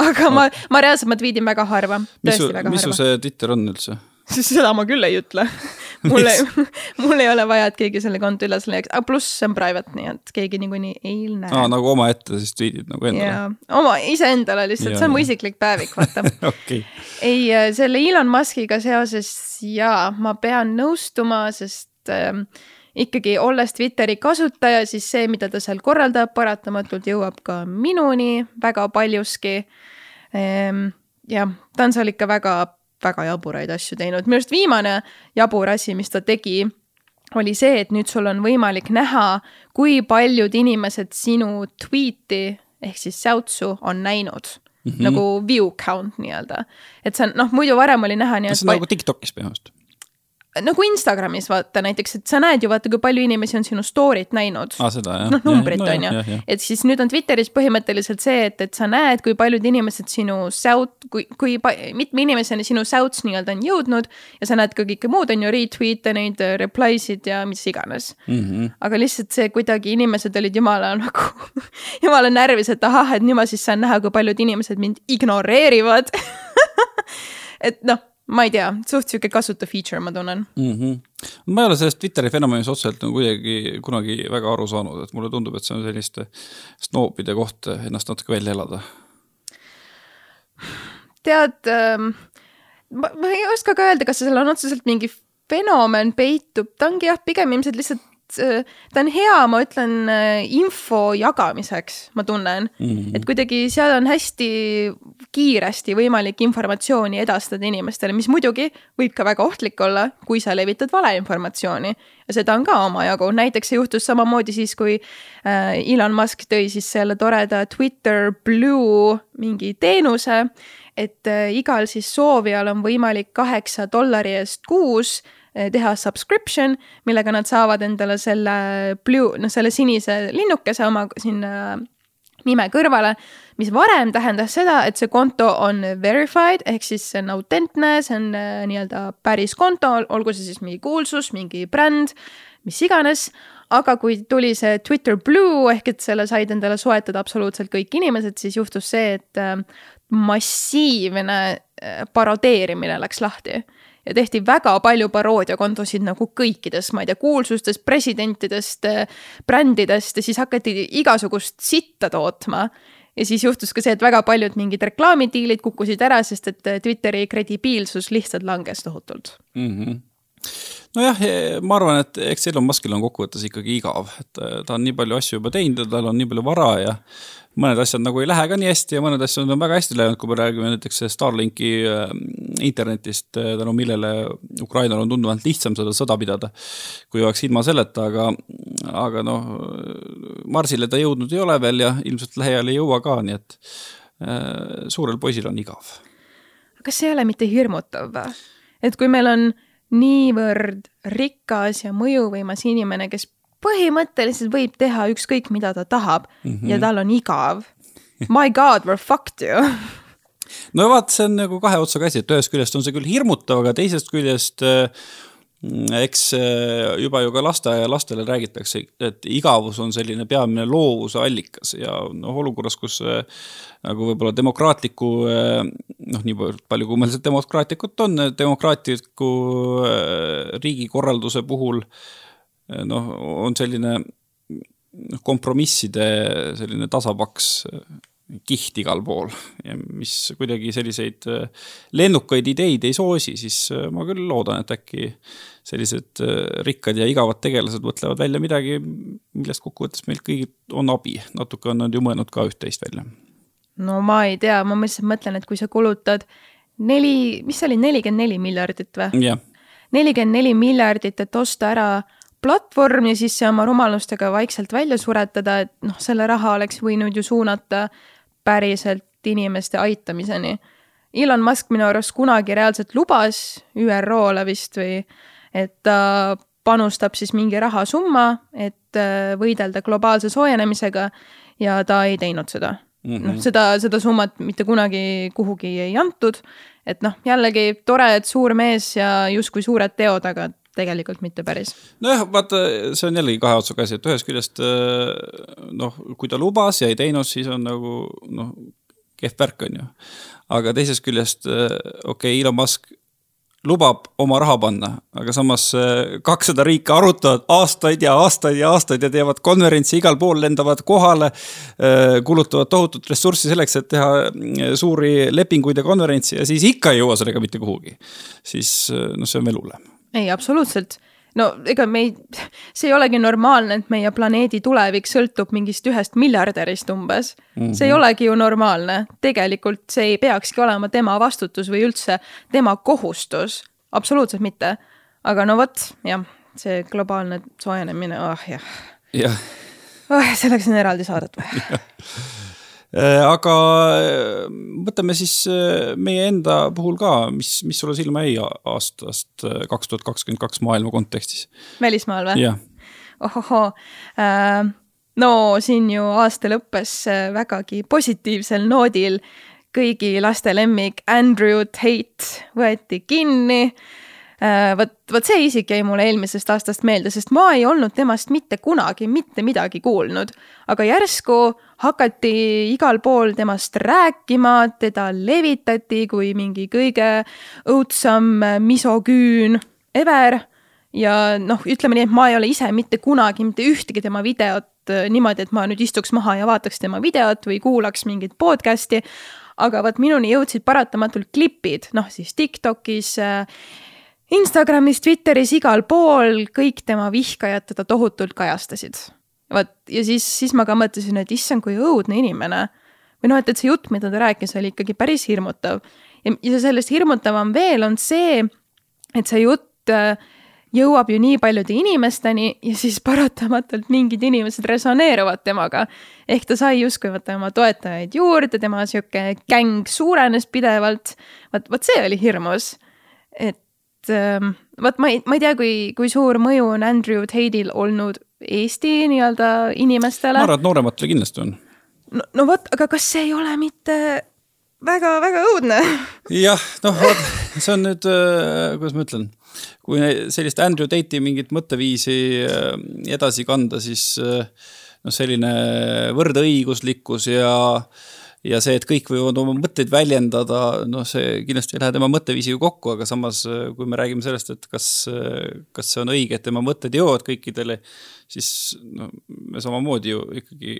aga ma, ma reaalselt, ma tweetin väga harva. mis su, mis su see Twitter on üldse? seda ma küll ei ütle mul ei, mul ei ole vaja, et keegi selle konto üles leiaks, aga pluss see on private, nii et keegi niikuinii ei näe. aa, nagu omaette siis tweet'id nagu endale? oma, iseendale lihtsalt, see on mu isiklik päevik, vaata okay.. ei, äh, selle Elon Muskiga seoses jaa, ma pean nõustuma, sest äh, ikkagi olles Twitteri kasutaja, siis see, mida ta seal korraldab, paratamatult jõuab ka minuni väga paljuski. Ehm, jah, ta on seal ikka väga, väga jaburaid asju teinud, minu arust viimane jabur asi, mis ta tegi, oli see, et nüüd sul on võimalik näha, kui paljud inimesed sinu tweet'i ehk siis säutsu on näinud mm. -hmm. nagu view count nii-öelda. et see on, noh, muidu varem oli näha nii, et. see on nagu TikTokis põhimõtteliselt nagu Instagramis vaata näiteks, et sa näed ju vaata, kui palju inimesi on sinu story't näinud ah,. noh, numbrit ja, on ju, et siis nüüd on Twitteris põhimõtteliselt see, et, et sa näed, kui paljud inimesed sinu säut, kui, kui mitme inimeseni sinu säuts nii-öelda on jõudnud. ja sa näed ka kõike muud, on ju, retweet'e, neid reply sid ja mis iganes mm. -hmm. aga lihtsalt see kuidagi inimesed olid jumala nagu jumala närvis, et ahah, et nüüd ma siis saan näha, kui paljud inimesed mind ignoreerivad et noh ma ei tea, suht sihuke kasutu feature, ma tunnen mm. -hmm. ma ei ole sellest Twitteri fenomenist otseselt nagu kuidagi kunagi väga aru saanud, et mulle tundub, et see on selliste snoopide koht ennast natuke välja elada. tead ähm,, ma, ei oska ka öelda, kas seal on otseselt mingi fenomen peitub, ta ongi jah, pigem ilmselt lihtsalt ta on hea, ma ütlen, äh, info jagamiseks, ma tunnen mm. -hmm. et kuidagi seal on hästi kiiresti võimalik informatsiooni edastada inimestele, mis muidugi võib ka väga ohtlik olla, kui sa levitad valeinformatsiooni. ja seda on ka omajagu, näiteks see juhtus samamoodi siis, kui äh, Elon Musk tõi siis selle toreda Twitter Blue mingi teenuse, et igal siis soovijal on võimalik kaheksa dollari eest kuus teha subscription, millega nad saavad endale selle blue, noh, selle sinise linnukese oma sinna nime kõrvale, mis varem tähendas seda, et see konto on verified ehk siis see on autentne, see on eh, nii-öelda päris konto, olgu see siis mingi kuulsus, mingi bränd, mis iganes. aga kui tuli see Twitter Blue ehk et selle said endale soetada absoluutselt kõik inimesed, siis juhtus see, et eh, massiivne parodeerimine läks lahti ja tehti väga palju paroodiakontosid nagu kõikidest, ma ei tea, kuulsustest, presidentidest, brändidest ja siis hakati igasugust sitta tootma. ja siis juhtus ka see, et väga paljud mingid reklaamidiilid kukkusid ära, sest et Twitteri kredibiilsus lihtsalt langes tohutult mm. -hmm nojah, ma arvan, et eks Elon Muskil on kokkuvõttes ikkagi igav, et ta on nii palju asju juba teinud ja tal on nii palju vara ja mõned asjad nagu ei lähe ka nii hästi ja mõned asjad on väga hästi läinud, kui me räägime näiteks Starlinki äh, internetist, tänu millele Ukrainal on tunduvalt lihtsam seda sõda pidada, kui oleks ilma selleta, aga, aga noh, Marsile ta jõudnud ei ole veel ja ilmselt lähiajal ei jõua ka, nii et suurel poisil on igav. kas see ei ole mitte hirmutav et kui meil on niivõrd rikas ja mõjuvõimas inimene, kes põhimõtteliselt võib teha ükskõik, mida ta tahab mm -hmm. ja tal on igav. My god, we are fucked ju no vaat, see on nagu kahe otsaga asi, et ühest küljest on see küll hirmutav, aga teisest küljest äh, eks äh, juba ju ka lasteaialastele räägitakse, et igavus on selline peamine loovuse allikas ja noh, olukorras, kus äh, nagu võib-olla demokraatliku noh, nii palju, kui meil seda demokraatlikut on, demokraatliku riigikorralduse puhul äh, noh, on selline noh, kompromisside selline tasapaks äh, kiht igal pool ja mis kuidagi selliseid äh, lennukaid ideid ei soosi, siis äh, ma küll loodan, et äkki sellised rikkad ja igavad tegelased mõtlevad välja midagi, millest kokkuvõttes meil kõigil on abi. natuke on nad ju mõelnud ka üht-teist välja. no ma ei tea, ma lihtsalt mõtlen, et kui sa kulutad neli, mis see oli, nelikümmend neli miljardit või? nelikümmend neli miljardit, et osta ära platvorm ja siis see oma rumalustega vaikselt välja suretada, et noh, selle raha oleks võinud ju suunata päriselt inimeste aitamiseni. Elon Musk minu arust kunagi reaalselt lubas ÜRO-le vist või et ta panustab siis mingi rahasumma, et äh, võidelda globaalse soojenemisega ja ta ei teinud seda mm -hmm.. noh, seda, seda summat mitte kunagi kuhugi ei antud. et noh, jällegi tore, et suur mees ja justkui suured teod, aga tegelikult mitte päris. nojah, vaata, see on jällegi kahe otsaga asi, et ühest küljest äh, noh, kui ta lubas ja ei teinud, siis on nagu noh, kehv värk, on ju. aga teisest küljest äh, okei okay,, Elon Musk lubab oma raha panna, aga samas äh, kakssada riiki arutavad aastaid ja aastaid ja aastaid ja teevad konverentsi igal pool, lendavad kohale, kulutavad tohutut ressurssi selleks, et teha suuri lepinguid ja konverentsi ja siis ikka ei jõua sellega mitte kuhugi. siis noh, see on veel hullem ei, absoluutselt. no ega me ei, see ei olegi normaalne, et meie planeedi tulevik sõltub mingist ühest miljardärist umbes mm. -hmm. see ei olegi ju normaalne. tegelikult see ei peakski olema tema vastutus või üldse tema kohustus. absoluutselt mitte. aga no vot, jah, see globaalne soojenemine, ah oh, jah. jah. Oh, selleks on eraldi saadet vaja aga äh, võtame siis äh, meie enda puhul ka, mis, mis sulle silma jäi aastast kaks tuhat kakskümmend kaks maailma kontekstis? välismaal või? ohohoo äh,, no siin ju aasta lõppes vägagi positiivsel noodil kõigi laste lemmik Andrew Tate võeti kinni Äh, vot, vot see isik jäi mulle eelmisest aastast meelde, sest ma ei olnud temast mitte kunagi mitte midagi kuulnud. aga järsku hakati igal pool temast rääkima, teda levitati kui mingi kõige õudsam misoküün ever. ja noh, ütleme nii, et ma ei ole ise mitte kunagi mitte ühtegi tema videot äh, niimoodi, et ma nüüd istuks maha ja vaataks tema videot või kuulaks mingit podcast'i aga vot minuni jõudsid paratamatult klipid, noh siis Tiktokis äh,, Instagramis, Twitteris, igal pool kõik tema vihkajad teda tohutult kajastasid. vot ja siis, siis ma ka mõtlesin, et issand, kui õudne inimene. või noh, et, et see jutt, mida ta rääkis, oli ikkagi päris hirmutav. ja, ja sellest hirmutavam veel on see, et see jutt äh, jõuab ju nii paljude inimesteni ja siis paratamatult mingid inimesed resoneeruvad temaga. ehk ta sai justkui vaata oma toetajaid juurde, tema sihuke gäng suurenes pidevalt. vot, vot see oli hirmus. et ähm, vot ma ei, ma ei tea, kui, kui suur mõju on Andrew Tate'il olnud Eesti nii-öelda inimestele. ma arvan, et noorematele kindlasti on. no, no vot, aga kas see ei ole mitte väga-väga õudne? jah, noh, vot see on nüüd äh,, kuidas ma ütlen, kui sellist Andrew Tate'i mingit mõtteviisi äh, edasi kanda, siis äh, noh, selline võrdõiguslikkus ja ja see, et kõik võivad oma mõtteid väljendada, noh, see kindlasti ei lähe tema mõtteviisiga kokku, aga samas, kui me räägime sellest, et kas, kas see on õige, et tema mõtted jõuavad kõikidele, siis no me samamoodi ju ikkagi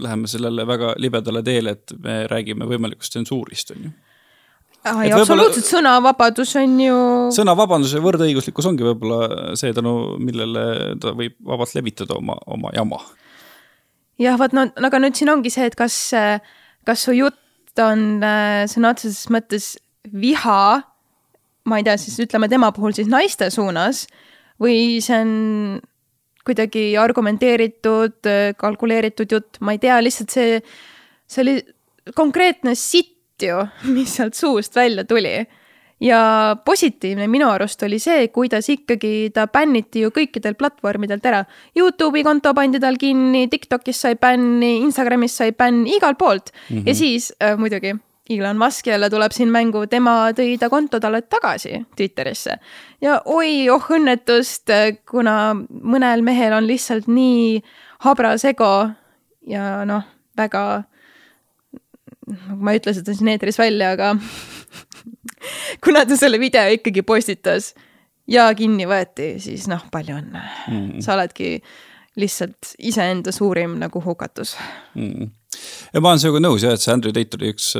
läheme sellele väga libedale teele, et me räägime võimalikust tsensuurist, on ju ah,. absoluutselt, sõnavabadus on ju. sõnavabadus ja võrdõiguslikkus ongi võib-olla see tänu, millele ta võib vabalt levitada oma, oma jama. jah, vot no aga nüüd siin ongi see, et kas äh, kas su jutt on äh, sõna otseses mõttes viha, ma ei tea, siis ütleme tema puhul siis naiste suunas või see on kuidagi argumenteeritud, kalkuleeritud jutt, ma ei tea, lihtsalt see, see oli konkreetne sitt ju, mis sealt suust välja tuli ja positiivne minu arust oli see, kuidas ikkagi ta bänniti ju kõikidel platvormidelt ära. Youtube'i konto pandi tal kinni, Tiktokis sai bänni, Instagramis sai bänn, igalt poolt mm. -hmm. ja siis äh, muidugi Elon Musk jälle tuleb siin mängu, tema tõi ta konto talle tagasi Twitterisse. ja oi, oh õnnetust, kuna mõnel mehel on lihtsalt nii habras ego ja noh, väga, ma ei ütle seda siin eetris välja, aga kuna ta selle video ikkagi postitas ja kinni võeti, siis noh, palju õnne. Mm.. sa oledki lihtsalt iseenda suurim nagu hukatus. Mm.. ja ma olen sinuga nõus jah, et see Andrew Tate oli üks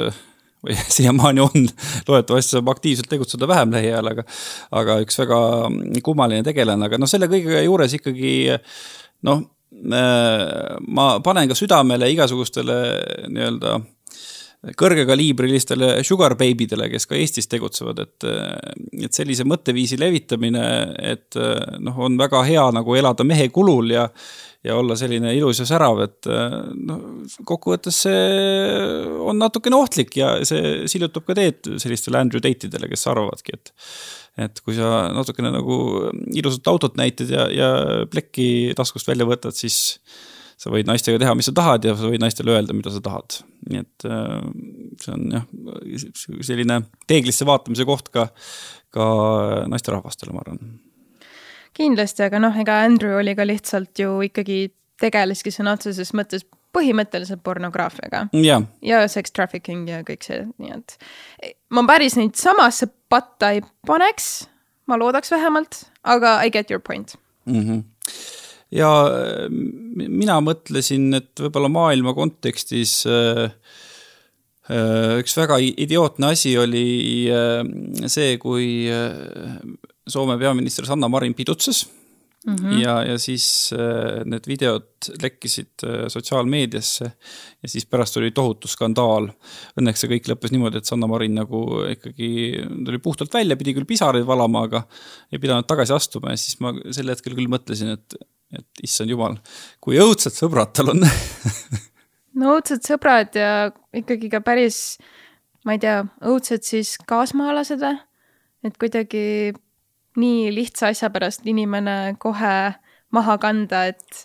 või siiamaani on, loodetavasti saab aktiivselt tegutseda vähem lähiajal, aga, aga üks väga kummaline tegelane, aga noh, selle kõige juures ikkagi noh, ma panen ka südamele igasugustele nii-öelda kõrgekaliibrilistele sugar baby dele, kes ka Eestis tegutsevad, et, et sellise mõtteviisi levitamine, et noh, on väga hea nagu elada mehe kulul ja, ja olla selline ilus ja särav, et noh, kokkuvõttes see on natukene ohtlik ja see sillutab ka teed sellistele Andrew Tate idele, kes arvavadki, et et kui sa natukene nagu ilusat autot näitad ja, ja plekki taskust välja võtad, siis sa võid naistega teha, mis sa tahad ja sa võid naistele öelda, mida sa tahad. nii et äh, see on jah, selline peeglisse vaatamise koht ka, ka naisterahvastele, ma arvan. kindlasti, aga noh, ega Andrew oli ka lihtsalt ju ikkagi tegeleski sõna otseses mõttes põhimõtteliselt pornograafiaga ja, ja sex trafficking ja kõik see, nii et ma päris neid samasse patta ei paneks, ma loodaks vähemalt, aga I get your point mm. -hmm ja äh, mina mõtlesin, et võib-olla maailma kontekstis äh, äh, üks väga idiootne asi oli see, kui Soome peaminister Sanna Marin pidutses mm. -hmm. ja, ja siis need videod lekkisid sotsiaalmeediasse ja siis pärast oli tohutu skandaal. Õnneks see kõik lõppes niimoodi, et Sanna Marin nagu ikkagi tuli puhtalt välja, pidi küll pisaraid valama, aga ei pidanud tagasi astuma ja siis ma sel hetkel küll mõtlesin, et et issand jumal, kui õudsed sõbrad tal on no õudsed sõbrad ja ikkagi ka päris, ma ei tea, õudsed siis kaasmaalased või? et kuidagi nii lihtsa asja pärast inimene kohe maha kanda, et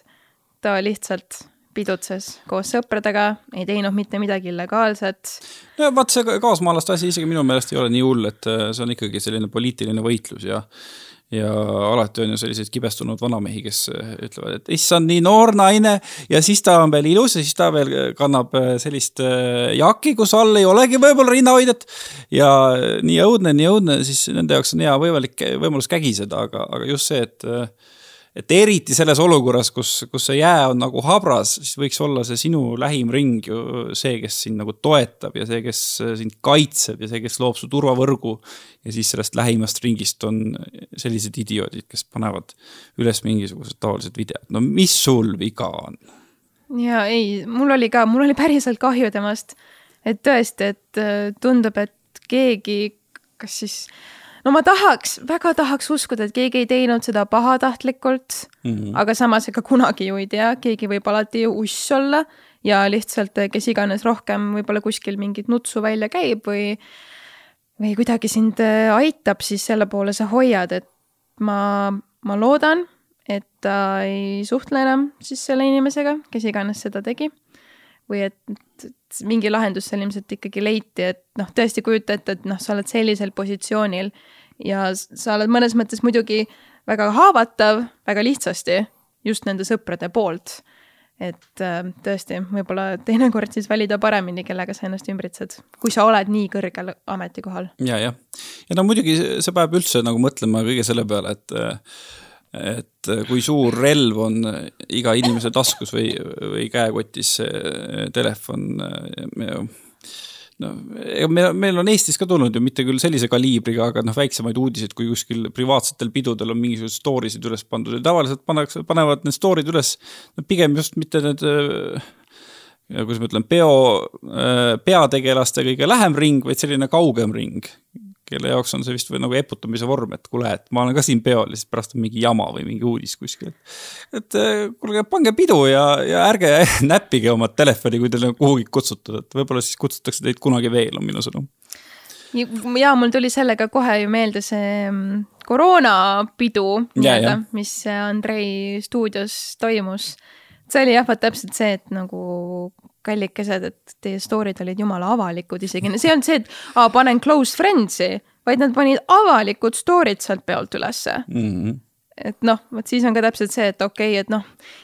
ta lihtsalt pidutses koos sõpradega, ei teinud mitte midagi illegaalset. no vaat see kaasmaalaste asi isegi minu meelest ei ole nii hull, et see on ikkagi selline poliitiline võitlus ja ja alati on ju selliseid kibestunud vanamehi, kes äh, ütlevad, et issand, nii noor naine ja siis ta on veel ilus ja siis ta veel kannab äh, sellist äh, jakki, kus all ei olegi võib-olla rinnahoidjat. ja nii õudne, nii õudne, siis nende jaoks on hea võimalik, võimalus kägiseda, aga, aga just see, et et eriti selles olukorras, kus, kus see jää on nagu habras, siis võiks olla see sinu lähim ring ju see, kes sind nagu toetab ja see, kes sind kaitseb ja see, kes loob su turvavõrgu. ja siis sellest lähimast ringist on sellised idioodid, kes panevad üles mingisugused taolised videod, no mis sul viga on? ja ei, mul oli ka, mul oli päriselt kahju temast. et tõesti, et äh, tundub, et keegi, kas siis no ma tahaks, väga tahaks uskuda, et keegi ei teinud seda pahatahtlikult mm. -hmm. aga samas ega kunagi ju ei tea, keegi võib alati uss olla ja lihtsalt kes iganes rohkem võib-olla kuskil mingit nutsu välja käib või, või kuidagi sind äh, aitab, siis selle poole sa hoiad, et ma, ma loodan, et ta ei suhtle enam siis selle inimesega, kes iganes seda tegi või et, et mingi lahendus seal ilmselt ikkagi leiti, et noh, tõesti kujuta ette, et noh, sa oled sellisel positsioonil ja sa oled mõnes mõttes muidugi väga haavatav väga lihtsasti just nende sõprade poolt. et äh, tõesti, võib-olla teinekord siis valida paremini, kellega sa ennast ümbritsed, kui sa oled nii kõrgel ametikohal. ja, jah. ja no muidugi see paneb üldse nagu mõtlema kõige selle peale, et et kui suur relv on iga inimese taskus või, või käekotis see telefon no ega meil, on Eestis ka tulnud ju mitte küll sellise kaliibriga, aga noh, väiksemaid uudiseid, kui kuskil privaatsetel pidudel on mingisuguseid story sid üles pandud ja tavaliselt pannakse, panevad need story'd üles no pigem just mitte need kuidas ma ütlen, peo, peategelaste kõige lähem ring, vaid selline kaugem ring kelle jaoks on see vist või nagu eputamise vorm, et kuule, et ma olen ka siin peol ja siis pärast on mingi jama või mingi uudis kuskil. et kuulge, pange pidu ja, ja ärge näppige oma telefoni, kui teil on kuhugi kutsutud, et võib-olla siis kutsutakse teid kunagi veel, on minu sõnum. ja mul tuli sellega kohe ju meelde see mm, koroonapidu nii-öelda, mis Andrei stuudios toimus. see oli jah, vot täpselt see, et nagu kallikesed, et teie story'd olid jumala avalikud isegi, see ei olnud see, et aa, panen close friends'i, vaid nad panid avalikud story'd sealt peolt ülesse mm. -hmm et noh, vot siis on ka täpselt see, et okei okay,, et noh,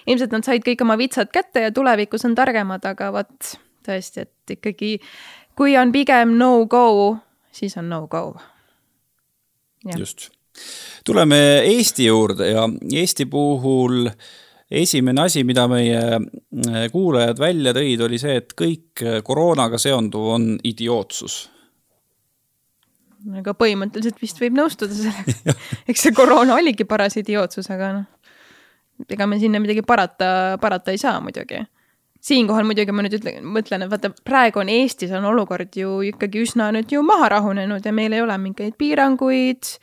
ilmselt nad said kõik oma vitsad kätte ja tulevikus on targemad, aga vot tõesti, et ikkagi kui on pigem no go, siis on no go. just. tuleme Eesti juurde ja Eesti puhul äh, esimene asi, mida meie äh, kuulajad välja tõid, oli see, et kõik äh, koroonaga seonduv on idiootsus. Aga põhimõtteliselt vist võib nõustuda sellega. Eks see koroona oligi paras idiootsus, aga noh, ega me sinna midagi parata, parata ei saa muidugi. siinkohal muidugi ma nüüd ütlen, mõtlen, et vaata, praegu on Eestis on olukord ju ikkagi üsna nüüd ju maha rahunenud ja meil ei ole mingeid piiranguid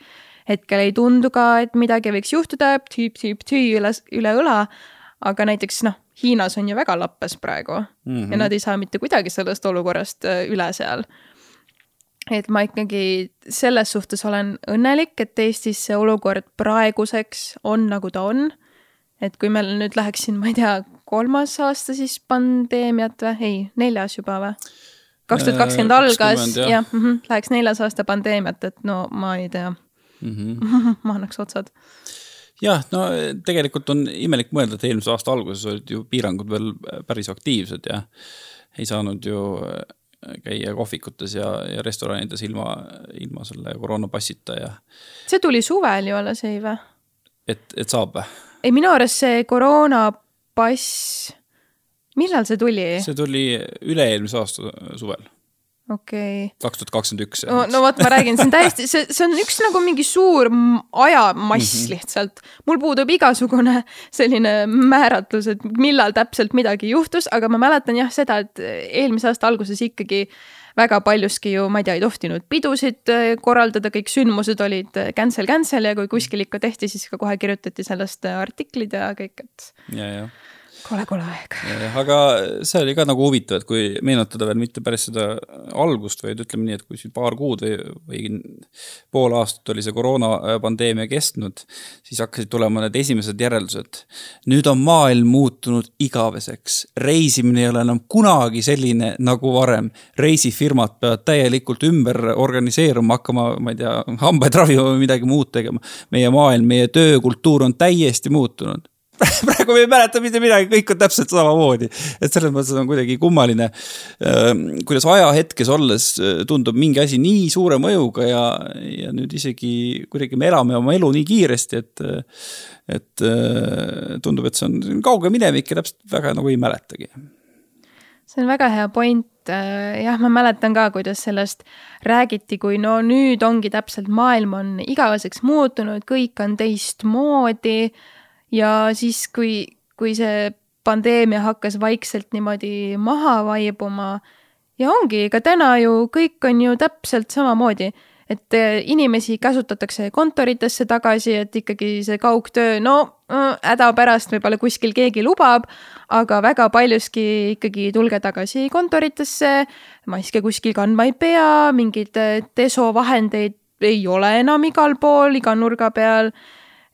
hetkel ei tundu ka, et midagi võiks juhtuda, tüüp-tüüp-tüü üle, üle õla. aga näiteks noh, Hiinas on ju väga lappes praegu mm -hmm. ja nad ei saa mitte kuidagi sellest olukorrast äh, üle seal. et ma ikkagi selles suhtes olen õnnelik, et Eestis see olukord praeguseks on, nagu ta on. et kui meil nüüd läheks siin, ma ei tea, kolmas aasta siis pandeemiat või, ei, neljas juba või? kaks tuhat kakskümmend äh, algas, jah ja, -hmm, läheks neljas aasta pandeemiat, et no ma ei tea mm. -hmm. ma annaks otsad jah, no tegelikult on imelik mõelda, et eelmise aasta alguses olid ju piirangud veel päris aktiivsed ja ei saanud ju käia kohvikutes ja, ja restoranides ilma, ilma selle koroonapassita ja. see tuli suvel ju alles, ei või? et, et saab või? ei, minu arust see koroonapass, millal see tuli? see tuli üle-eelmise aasta suvel okei okay.. kaks tuhat kakskümmend üks. no, no vot, ma räägin, see on täiesti, see, see on üks nagu mingi suur ajamass mm -hmm. lihtsalt. mul puudub igasugune selline määratlus, et millal täpselt midagi juhtus, aga ma mäletan jah seda, et eelmise aasta alguses ikkagi väga paljuski ju, ma ei tea, ei tohtinud pidusid äh, korraldada, kõik sündmused olid äh, cancel, cancel ja kui kuskil ikka tehti, siis ka kohe kirjutati sellest äh, artiklid ja kõik, et. ja, jah kole, kole aeg. aga see oli ka nagu huvitav, et kui meenutada veel mitte päris seda algust, vaid ütleme nii, et kui siin paar kuud või, või pool aastat oli see koroonapandeemia kestnud, siis hakkasid tulema need esimesed järeldused. nüüd on maailm muutunud igaveseks, reisimine ei ole enam kunagi selline nagu varem. reisifirmad peavad täielikult ümber organiseeruma, hakkama, ma ei tea, hambaid ravima või midagi muud tegema. meie maailm, meie töökultuur on täiesti muutunud praegu me ei mäleta mitte midagi, kõik on täpselt samamoodi. et selles mõttes on kuidagi kummaline, ähm, kuidas ajahetkes olles äh, tundub mingi asi nii suure mõjuga ja, ja nüüd isegi kuidagi me elame oma elu nii kiiresti, et, et äh, tundub, et see on kauge minevik ja täpselt väga nagu ei mäletagi. see on väga hea point. Äh, jah, ma mäletan ka, kuidas sellest räägiti, kui no nüüd ongi täpselt maailm on igaveseks muutunud, kõik on teistmoodi ja siis, kui, kui see pandeemia hakkas vaikselt niimoodi maha vaibuma ja ongi, ega täna ju kõik on ju täpselt samamoodi, et eh, inimesi käsutatakse kontoritesse tagasi, et ikkagi see kaugtöö, no äh, hädapärast võib-olla kuskil keegi lubab, aga väga paljuski ikkagi tulge tagasi kontoritesse, maske kuskil kandma ei pea, mingeid eh, desovahendeid ei ole enam igal pool, iga nurga peal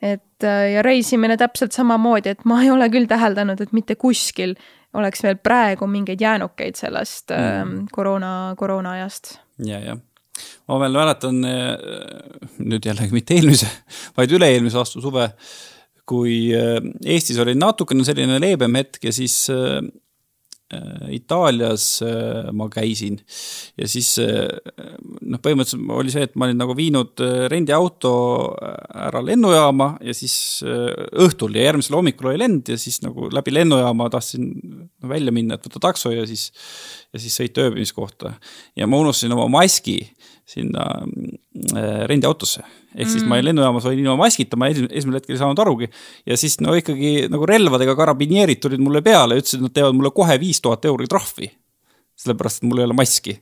et äh, ja reisimine täpselt samamoodi, et ma ei ole küll täheldanud, et mitte kuskil oleks veel praegu mingeid jäänukeid sellest ähm, mm. koroona, koroona ajast. ja, jah ma veel mäletan äh, nüüd jällegi mitte eelmise, vaid üle-eelmise aasta suve, kui Eestis oli natukene selline leebem hetk ja siis Äh, Itaalias äh, ma käisin ja siis äh, noh, põhimõtteliselt oli see, et ma olin nagu viinud rendiauto ära lennujaama ja siis õhtul ja järgmisel hommikul oli lend ja siis nagu läbi lennujaama tahtsin välja minna, et võtta takso ja siis, ja siis sõita ööbimiskohta. ja ma unustasin oma maski sinna äh, rendiautosse. ehk siis mm. ma lennujaamas olin ilma maskita, ma esimesel hetkel ei saanud arugi. ja siis no ikkagi nagu relvadega karabineerid tulid mulle peale ütlesid, et nad teevad mulle kohe viis tuhat euri trahvi. sellepärast, et mul ei ole maski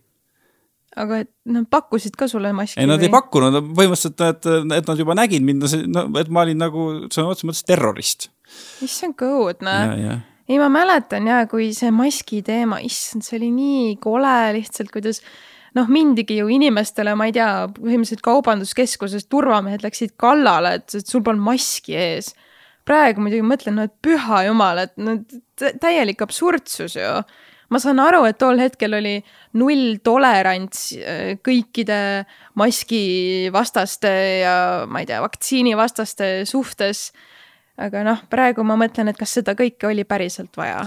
aga et nad pakkusid ka sulle maski? ei, nad või? ei pakkunud, põhimõtteliselt, et, et nad juba nägid mind, no et ma olin nagu sõna otseses mõttes terrorist. issand, kui õudne. ei, ma mäletan ja, kui see maski teema, issand, see oli nii kole lihtsalt, kuidas noh, mindigi ju inimestele, ma ei tea, põhimõtteliselt kaubanduskeskuses turvamehed läksid kallale, et, et sul polnud maski ees. praegu muidugi mõtlen, no et püha jumal, et no täielik absurdsus ju. ma saan aru, et tol hetkel oli nulltolerants äh, kõikide maskivastaste ja ma ei tea, vaktsiinivastaste suhtes. aga noh, praegu ma mõtlen, et kas seda kõike oli päriselt vaja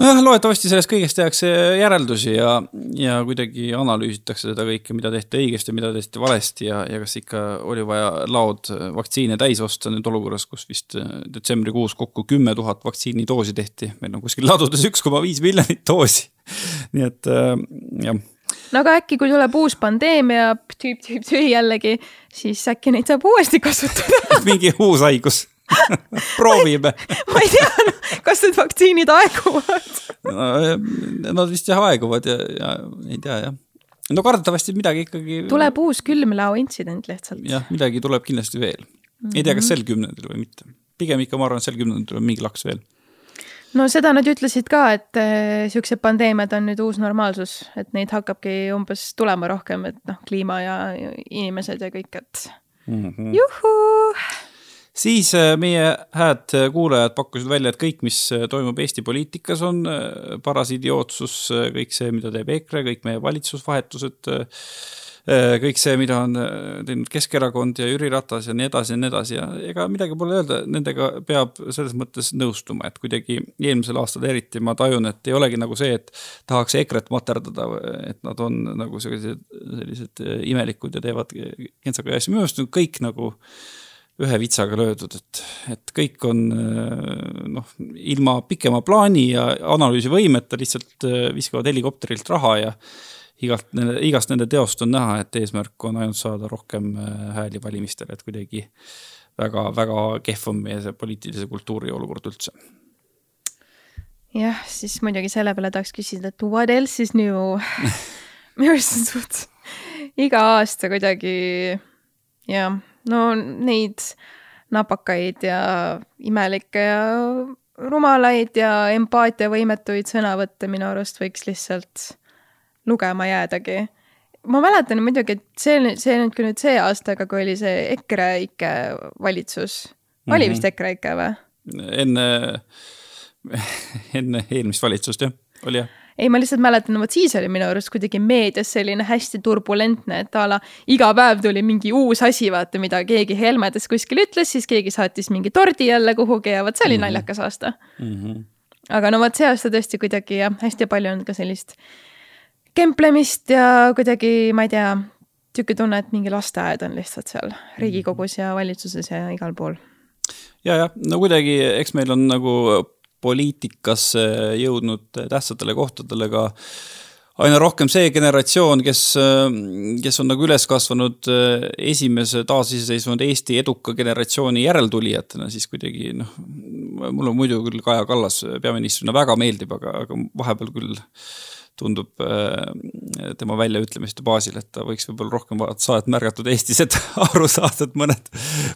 nojah, loodetavasti sellest kõigest tehakse järeldusi ja, ja kuidagi analüüsitakse seda kõike, mida tehti õigesti, mida tehti valesti ja, ja kas ikka oli vaja laod vaktsiine täis osta nüüd olukorras, kus vist äh, detsembrikuus kokku kümme tuhat vaktsiinidoosi tehti. meil on kuskil ladudes üks koma viis miljonit doosi. nii et äh, jah no aga äkki, kui tuleb uus pandeemia, tüüp, tüüp, tühi jällegi, siis äkki neid saab uuesti kasutada mingi uus haigus proovime ma ei tea, kas need vaktsiinid aeguvad Nad vist jah aeguvad ja, ja ei tea jah. no kardetavasti midagi ikkagi. tuleb uus külmlao intsident lihtsalt. jah, midagi tuleb kindlasti veel mm. -hmm. ei tea, kas sel kümnendil või mitte. pigem ikka ma arvan, sel kümnendil tuleb mingi laks veel no seda nad ütlesid ka, et äh, siuksed pandeemiad on nüüd uus normaalsus, et neid hakkabki umbes tulema rohkem, et noh, kliima ja inimesed ja kõik, et mm -hmm. juhuu siis äh, meie hääd kuulajad pakkusid välja, et kõik, mis äh, toimub Eesti poliitikas, on äh, paras idiootsus, kõik see, mida teeb EKRE, kõik meie valitsusvahetused, kõik see, mida on teinud Keskerakond ja Jüri Ratas ja nii edasi ja nii edasi. Ja ega midagi pole öelda, nendega peab selles mõttes nõustuma, et kuidagi eelmisel aastal eriti ma tajun, et ei olegi nagu see, et tahaks EKRE-t materdada, et nad on nagu sellised, sellised imelikud ja teevad kentsakaid asju, minu arust on kõik nagu ühe vitsaga löödud, et, et kõik on noh, ilma pikema plaani ja analüüsivõimeta lihtsalt äh, viskavad helikopterilt raha ja igalt, igast nende teost on näha, et eesmärk on ainult saada rohkem äh, hääli valimistel, et kuidagi väga, väga kehv on meie see poliitilise kultuuri olukord üldse. jah, siis muidugi selle peale tahaks küsida, et what else is new minu arust on suht iga aasta kuidagi jah no neid napakaid ja imelikke ja rumalaid ja empaatiavõimetuid sõnavõtte minu arust võiks lihtsalt lugema jäädagi. ma mäletan muidugi, et see, see nüüd küll nüüd see aasta, aga kui oli see EKREIKE valitsus, oli mm -hmm. vist EKREIKE või? enne, enne eelmist valitsust jah, oli jah ei, ma lihtsalt mäletan, vot siis oli minu arust kuidagi meedias selline hästi turbulentne, et a la iga päev tuli mingi uus asi, vaata, mida keegi Helmedes kuskil ütles, siis keegi saatis mingi tordi jälle kuhugi ja vot see oli mm -hmm. naljakas aasta mm. -hmm. aga no vot see aasta tõesti kuidagi jah, hästi palju on ka sellist kemplemist ja kuidagi, ma ei tea, niisugune tunne, et mingi lasteaed on lihtsalt seal Riigikogus ja valitsuses ja igal pool ja, jah, no kuidagi, eks meil on nagu poliitikasse jõudnud tähtsatele kohtadele ka aina rohkem see generatsioon, kes, kes on nagu üles kasvanud esimese taasiseseisvunud Eesti eduka generatsiooni järeltulijatena, siis kuidagi noh, mulle muidu küll Kaja Kallas peaministrina väga meeldib, aga, aga vahepeal küll tundub äh, tema väljaütlemiste baasil, et ta võiks võib-olla rohkem saada märgatud Eestis, et aru saada, et mõned,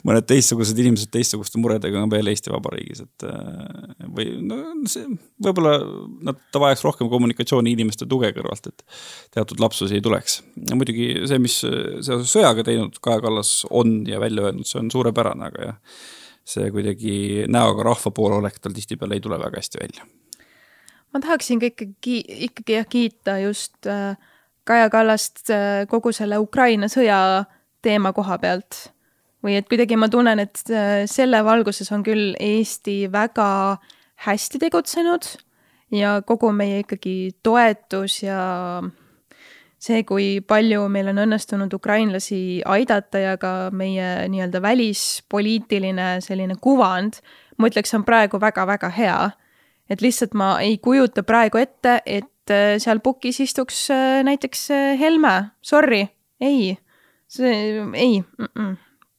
mõned teistsugused inimesed teistsuguste muredega on veel Eesti Vabariigis, et äh, või no see võib-olla nad, ta vajaks rohkem kommunikatsiooni inimeste tuge kõrvalt, et teatud lapsusi ei tuleks. muidugi see, mis seoses sõjaga teinud Kaja Kallas on ja välja öelnud, see on suurepärane, aga jah, see kuidagi näoga rahva poole olek tal tihtipeale ei tule väga hästi välja ma tahaksin ka ikkagi, ikkagi jah kiita just äh, Kaja Kallast äh, kogu selle Ukraina sõja teema koha pealt. või et kuidagi ma tunnen, et äh, selle valguses on küll Eesti väga hästi tegutsenud ja kogu meie ikkagi toetus ja see, kui palju meil on õnnestunud ukrainlasi aidata ja ka meie nii-öelda välispoliitiline selline kuvand, ma ütleks, on praegu väga-väga hea. Et lihtsalt ma ei kujuta praegu ette, et äh, seal pukis istuks äh, näiteks Helme, sorry, ei, see ei. Mm, -mm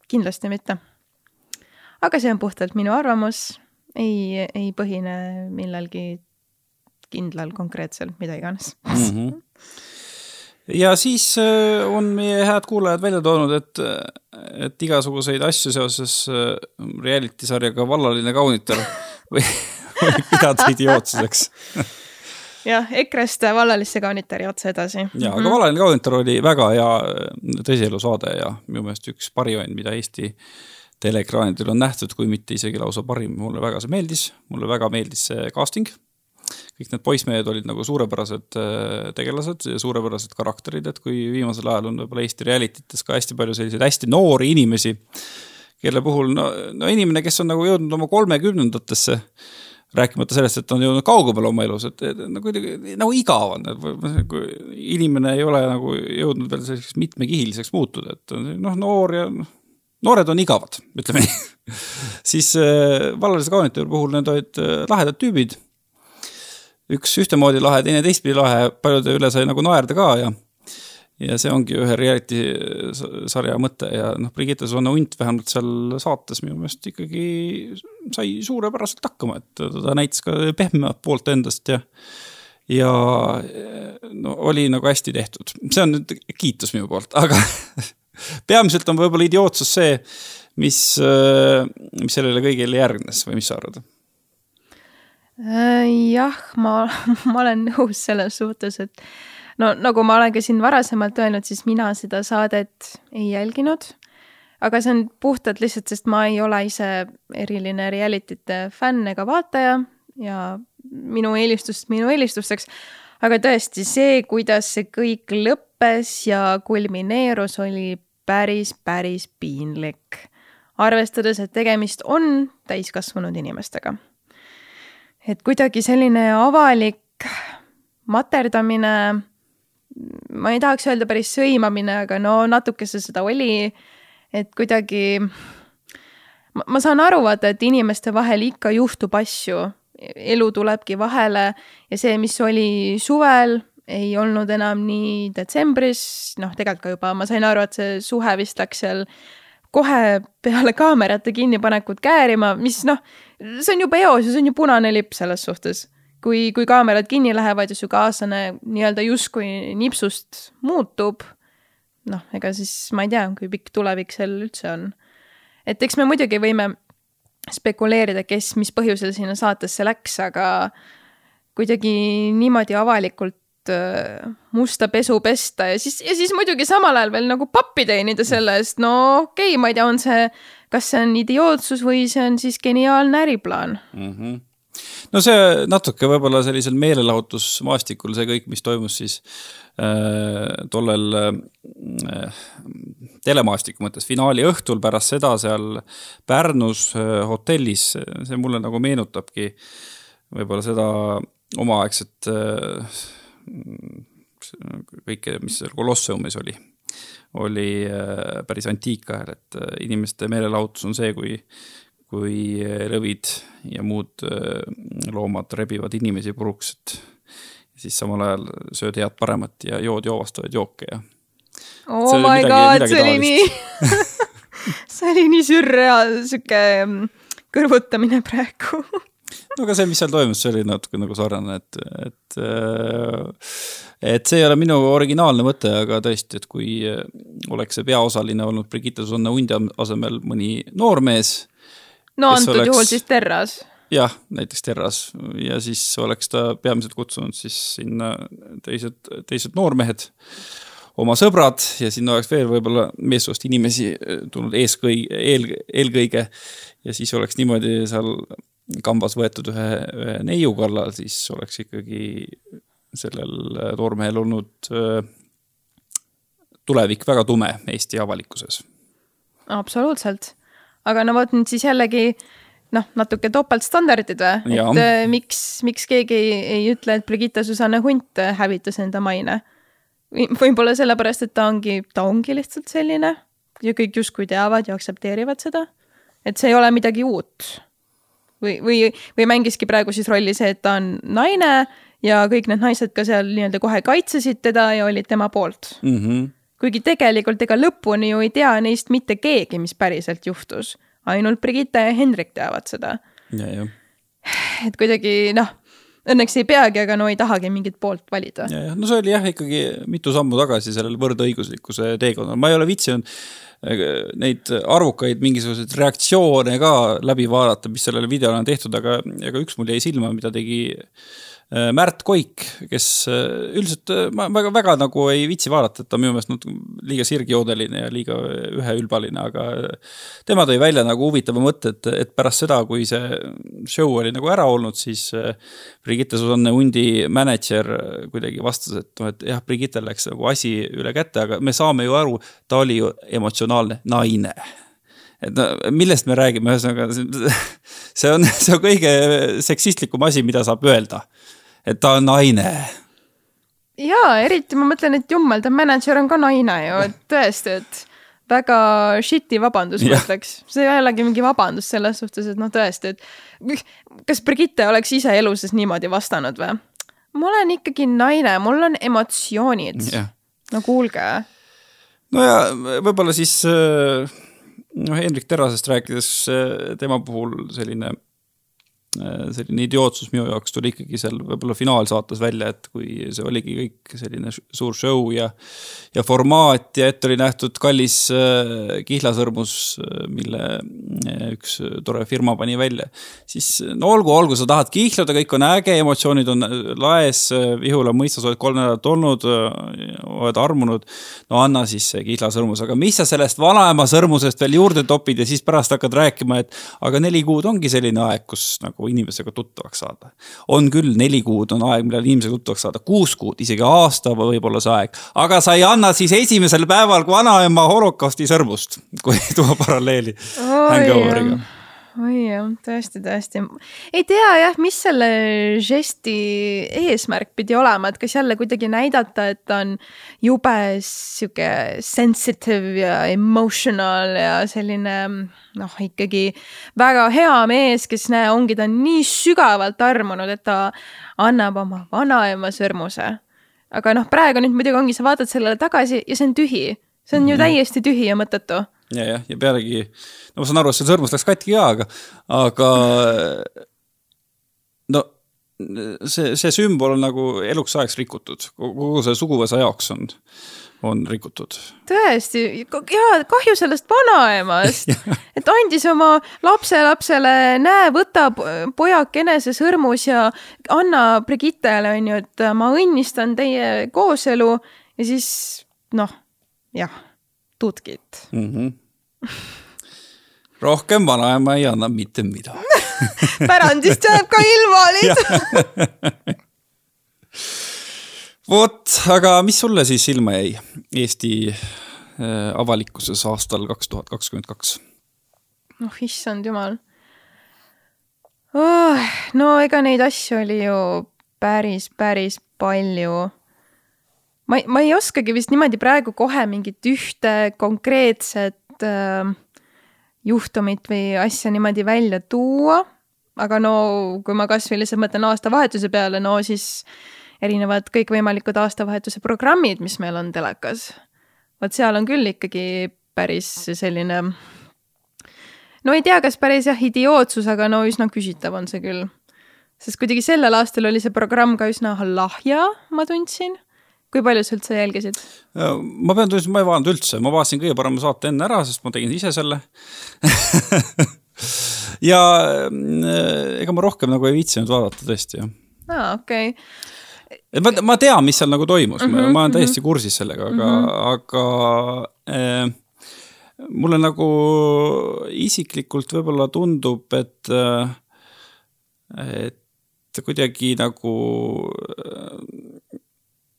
kindlasti mitte. aga see on puhtalt minu arvamus, ei, ei põhine millelgi kindlal, konkreetsel, mida iganes. Mm. -hmm ja siis äh, on meie head kuulajad välja toonud, et, et igasuguseid asju seoses äh, reality sarjaga Vallaline kaunitar või pidada idiootsuseks jah, EKRE-st vallalisse kaunitari otse edasi. ja, aga -hmm. Vallaline kaunitar oli väga hea äh, tõsielusaade ja minu meelest üks parimaid, mida Eesti teleekraanidel on nähtud, kui mitte isegi lausa parim, mulle väga see meeldis, mulle väga meeldis see casting. kõik need poissmehed olid nagu suurepärased äh, tegelased ja suurepärased karakterid, et kui viimasel ajal on võib-olla Eesti reality tes ka hästi palju selliseid hästi noori inimesi, kelle puhul no, no inimene, kes on nagu jõudnud oma kolmekümnendatesse rääkimata sellest, et on jõudnud kaugemale oma elus, et, et nagu kuidagi nagu igav on, et kui inimene ei ole nagu jõudnud veel selliseks mitmekihiliseks muutuda, et noh, noor ja noored on igavad, ütleme nii siis äh, vallalise kaunitari puhul need olid äh, lahedad tüübid. üks ühtemoodi lahe, teine teistpidi lahe, paljude üle sai nagu naerda ka ja ja see ongi ühe reality sarja mõte ja noh, Brigitte Susanne Unt vähemalt seal saates minu meelest ikkagi sai suurepäraselt hakkama, et ta näitas ka pehmemat poolt endast ja ja no oli nagu hästi tehtud, see on nüüd kiitus minu poolt, aga peamiselt on võib-olla idiootsus see, mis, mis sellele kõigele järgnes või mis sa arvad? Äh, jah, ma, ma olen nõus selles suhtes, et no nagu ma olen ka siin varasemalt öelnud, siis mina seda saadet ei jälginud. aga see on puhtalt lihtsalt, sest ma ei ole ise eriline reality'te fänn ega vaataja ja minu eelistust minu eelistusteks. aga tõesti, see, kuidas see kõik lõppes ja kulmineerus, oli päris, päris piinlik. arvestades, et tegemist on täiskasvanud inimestega. et kuidagi selline avalik materdamine ma ei tahaks öelda päris sõimamine, aga no natuke see seda oli. et kuidagi, ma saan aru, vaata, et inimeste vahel ikka juhtub asju, elu tulebki vahele ja see, mis oli suvel, ei olnud enam nii detsembris, noh, tegelikult ka juba ma sain aru, et see suhe vist läks seal kohe peale kaamerate kinnipanekut käärima, mis noh, see on juba eos ja see on ju punane lipp selles suhtes kui, kui kaamerad kinni lähevad ja su kaaslane nii-öelda justkui nipsust muutub, noh, ega siis ma ei tea, kui pikk tulevik sel üldse on. et eks me muidugi võime spekuleerida, kes, mis põhjusel sinna saatesse läks, aga kuidagi niimoodi avalikult äh, musta pesu pesta ja siis, ja siis muidugi samal ajal veel nagu pappi teenida selle eest, no okei okay,, ma ei tea, on see, kas see on idiootsus või see on siis geniaalne äriplaan mm. -hmm no see natuke võib-olla sellisel meelelahutusmaastikul, see kõik, mis toimus siis äh, tollel äh, telemaastiku mõttes finaali õhtul pärast seda seal Pärnus äh, hotellis, see mulle nagu meenutabki võib-olla seda omaaegset äh, kõike, mis seal Kolosseumis oli, oli äh, päris antiikajal, et äh, inimeste meelelahutus on see, kui kui rõvid ja muud äh, loomad rebivad inimesi puruks, et siis samal ajal sööd head paremat ja jood joovastavaid jooke ja. oh my midagi, god, see oli nii see oli nii sürreaal, sihuke mm, kõrvutamine praegu no aga see, mis seal toimus, see oli natuke nagu sarnane, et, et äh, et see ei ole minu originaalne mõte, aga tõesti, et kui oleks see peaosaline olnud Brigitte Susanne Undi asemel mõni noormees, no antud oleks... juhul siis Terras. jah, näiteks Terras ja siis oleks ta peamiselt kutsunud siis sinna teised, teised noormehed, oma sõbrad ja sinna oleks veel võib-olla meessoost inimesi eh, tulnud eeskõi-, eel, eelkõige. ja siis oleks niimoodi seal kambas võetud ühe, ühe neiu kallal, siis oleks ikkagi sellel noormehel olnud eh, tulevik väga tume Eesti avalikkuses absoluutselt. Aga no vot nüüd siis jällegi noh, natuke topeltstandardid või, et äh, miks, miks keegi ei, ei ütle, et Brigitte Susanne Hunt hävitas enda maine. võib-olla sellepärast, et ta ongi, ta ongi lihtsalt selline ja kõik justkui teavad ja aktsepteerivad seda. et see ei ole midagi uut. või, või, või mängiski praegu siis rolli see, et ta on naine ja kõik need naised ka seal nii-öelda kohe kaitsesid teda ja olid tema poolt mm. -hmm. Kuigi tegelikult ega lõpuni ju ei tea neist mitte keegi, mis päriselt juhtus. ainult Brigitte ja Hendrik teavad seda. et kuidagi noh, õnneks ei peagi, aga no ei tahagi mingit poolt valida. no see oli jah ikkagi mitu sammu tagasi sellel võrdõiguslikkuse teekonnal, ma ei ole viitsinud äh, neid arvukaid mingisuguseid reaktsioone ka läbi vaadata, mis sellele videole on tehtud, aga, aga üks mul jäi silma, mida tegi Äh, Märt Koik, kes äh, üldiselt äh, ma väga, väga nagu ei viitsi vaadata, et ta on minu meelest natuke liiga sirgjoodeline ja liiga üheülbaline, aga tema tõi välja nagu huvitava mõtte, et, et pärast seda, kui see show oli nagu ära olnud, siis Brigitte Susanne Hundi mänedžer kuidagi vastas, et noh, et jah, Brigittel läks nagu asi üle käte, aga me saame ju aru, ta oli ju emotsionaalne naine. Et no millest me räägime, ühesõnaga see on, see on kõige seksistlikum asi, mida saab öelda et ta on naine. jaa, eriti ma mõtlen, et jummaldav mänedžer on ka naine ju, et tõesti, et väga shit'i vabandus, ma ütleks. see ei olegi mingi vabandus selles suhtes, et noh, tõesti, et kas Brigitte oleks ise elu sees niimoodi vastanud või? ma olen ikkagi naine, mul on emotsioonid. no kuulge. no ja võib-olla siis noh, Hendrik Terrasest rääkides tema puhul selline Äh, selline idiootsus minu jaoks tuli ikkagi seal võib-olla finaalsaates välja, et kui see oligi kõik selline suur show ja, ja formaat ja ette oli nähtud kallis äh, kihlasõrmus, äh, mille üks tore firma pani välja. siis no olgu, olgu, sa tahad kihluda, kõik on äge, emotsioonid on laes, Vihula mõistas, oled kolm nädalat olnud, oled armunud. no anna siis see kihlasõrmus, aga mis sa sellest vanaema sõrmusest veel juurde topid ja siis pärast hakkad rääkima, et aga neli kuud ongi selline aeg, kus nagu nagu inimesega tuttavaks saada. on küll, neli kuud on aeg, millal inimesega tuttavaks saada, kuus kuud, isegi aasta võib olla see aeg. aga sa ei anna siis esimesel päeval vanaema holokausti sõrmust, kui tuua paralleeli hangoveriga oi jah, tõesti, tõesti. ei tea jah, mis selle žesti eesmärk pidi olema, et kas jälle kuidagi näidata, et ta on jube sihuke sensitive ja emotional ja selline noh, ikkagi väga hea mees, kes näe, ongi ta nii sügavalt armunud, et ta annab oma vanaema sõrmuse. aga noh, praegu nüüd muidugi ongi, sa vaatad sellele tagasi ja see on tühi. see on ju -hmm. täiesti tühi ja mõttetu ja, jah, ja pealegi, no ma saan aru, et see sõrmus läks katki ka, aga, aga no see, see sümbol on nagu eluks ajaks rikutud, kogu see suguvõsa jaoks on, on rikutud. tõesti, ja kahju sellest vanaemast. Et andis oma lapselapsele, näe, võta pojakene see sõrmus ja anna Brigittele, on ju, et ma õnnistan teie kooselu. Ja siis noh, jah tutkit mm. -hmm. rohkem vanaema ei anna mitte midagi pärandist jääb ka ilma lihtsalt vot, aga mis sulle siis silma jäi Eesti äh, avalikkuses aastal kaks tuhat kakskümmend kaks? noh, issand jumal oh,. no ega neid asju oli ju päris, päris palju ma, ma ei oskagi vist niimoodi praegu kohe mingit ühte konkreetset äh, juhtumit või asja niimoodi välja tuua. aga no kui ma kasvõi lihtsalt mõtlen aastavahetuse peale, no siis erinevad kõikvõimalikud aastavahetuse programmid, mis meil on telekas. vot seal on küll ikkagi päris selline no ei tea, kas päris jah, idiootsus, aga no üsna küsitav on see küll. sest kuidagi sellel aastal oli see programm ka üsna lahja, ma tundsin kui palju sa üldse jälgisid? ma pean tunnistama, ma ei vaadanud üldse, ma vaatasin kõige parema saate enne ära, sest ma tegin ise selle ja äh, ega ma rohkem nagu ei viitsinud vaadata tõesti, jah. aa, okei okay. et ma, ma tean, mis seal nagu toimus mm, -hmm, ma olen täiesti mm -hmm. kursis sellega, aga mm, -hmm. aga äh, mulle nagu isiklikult võib-olla tundub, et, äh, et kuidagi nagu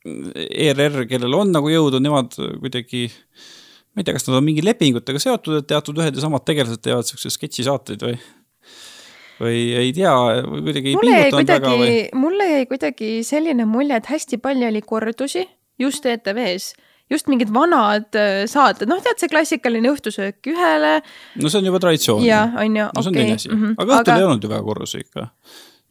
ERR, kellel on nagu jõudu, nemad kuidagi ma ei tea, kas nad on mingi lepingutega seotud, et teatud ühed ja samad tegelased teevad siukseid sketšisaateid või? või ei tea, või kuidagi ei pingutanud väga või? mulle jäi kuidagi selline mulje, et hästi palju oli kordusi just ETV-s just mingid vanad äh, saated, noh, tead see klassikaline õhtusöök ühele. no see on juba traditsioon. jah, on ju, okei. no see on teine asi mm, -hmm. aga õhtul aga... ei olnud ju väga korrusi ikka.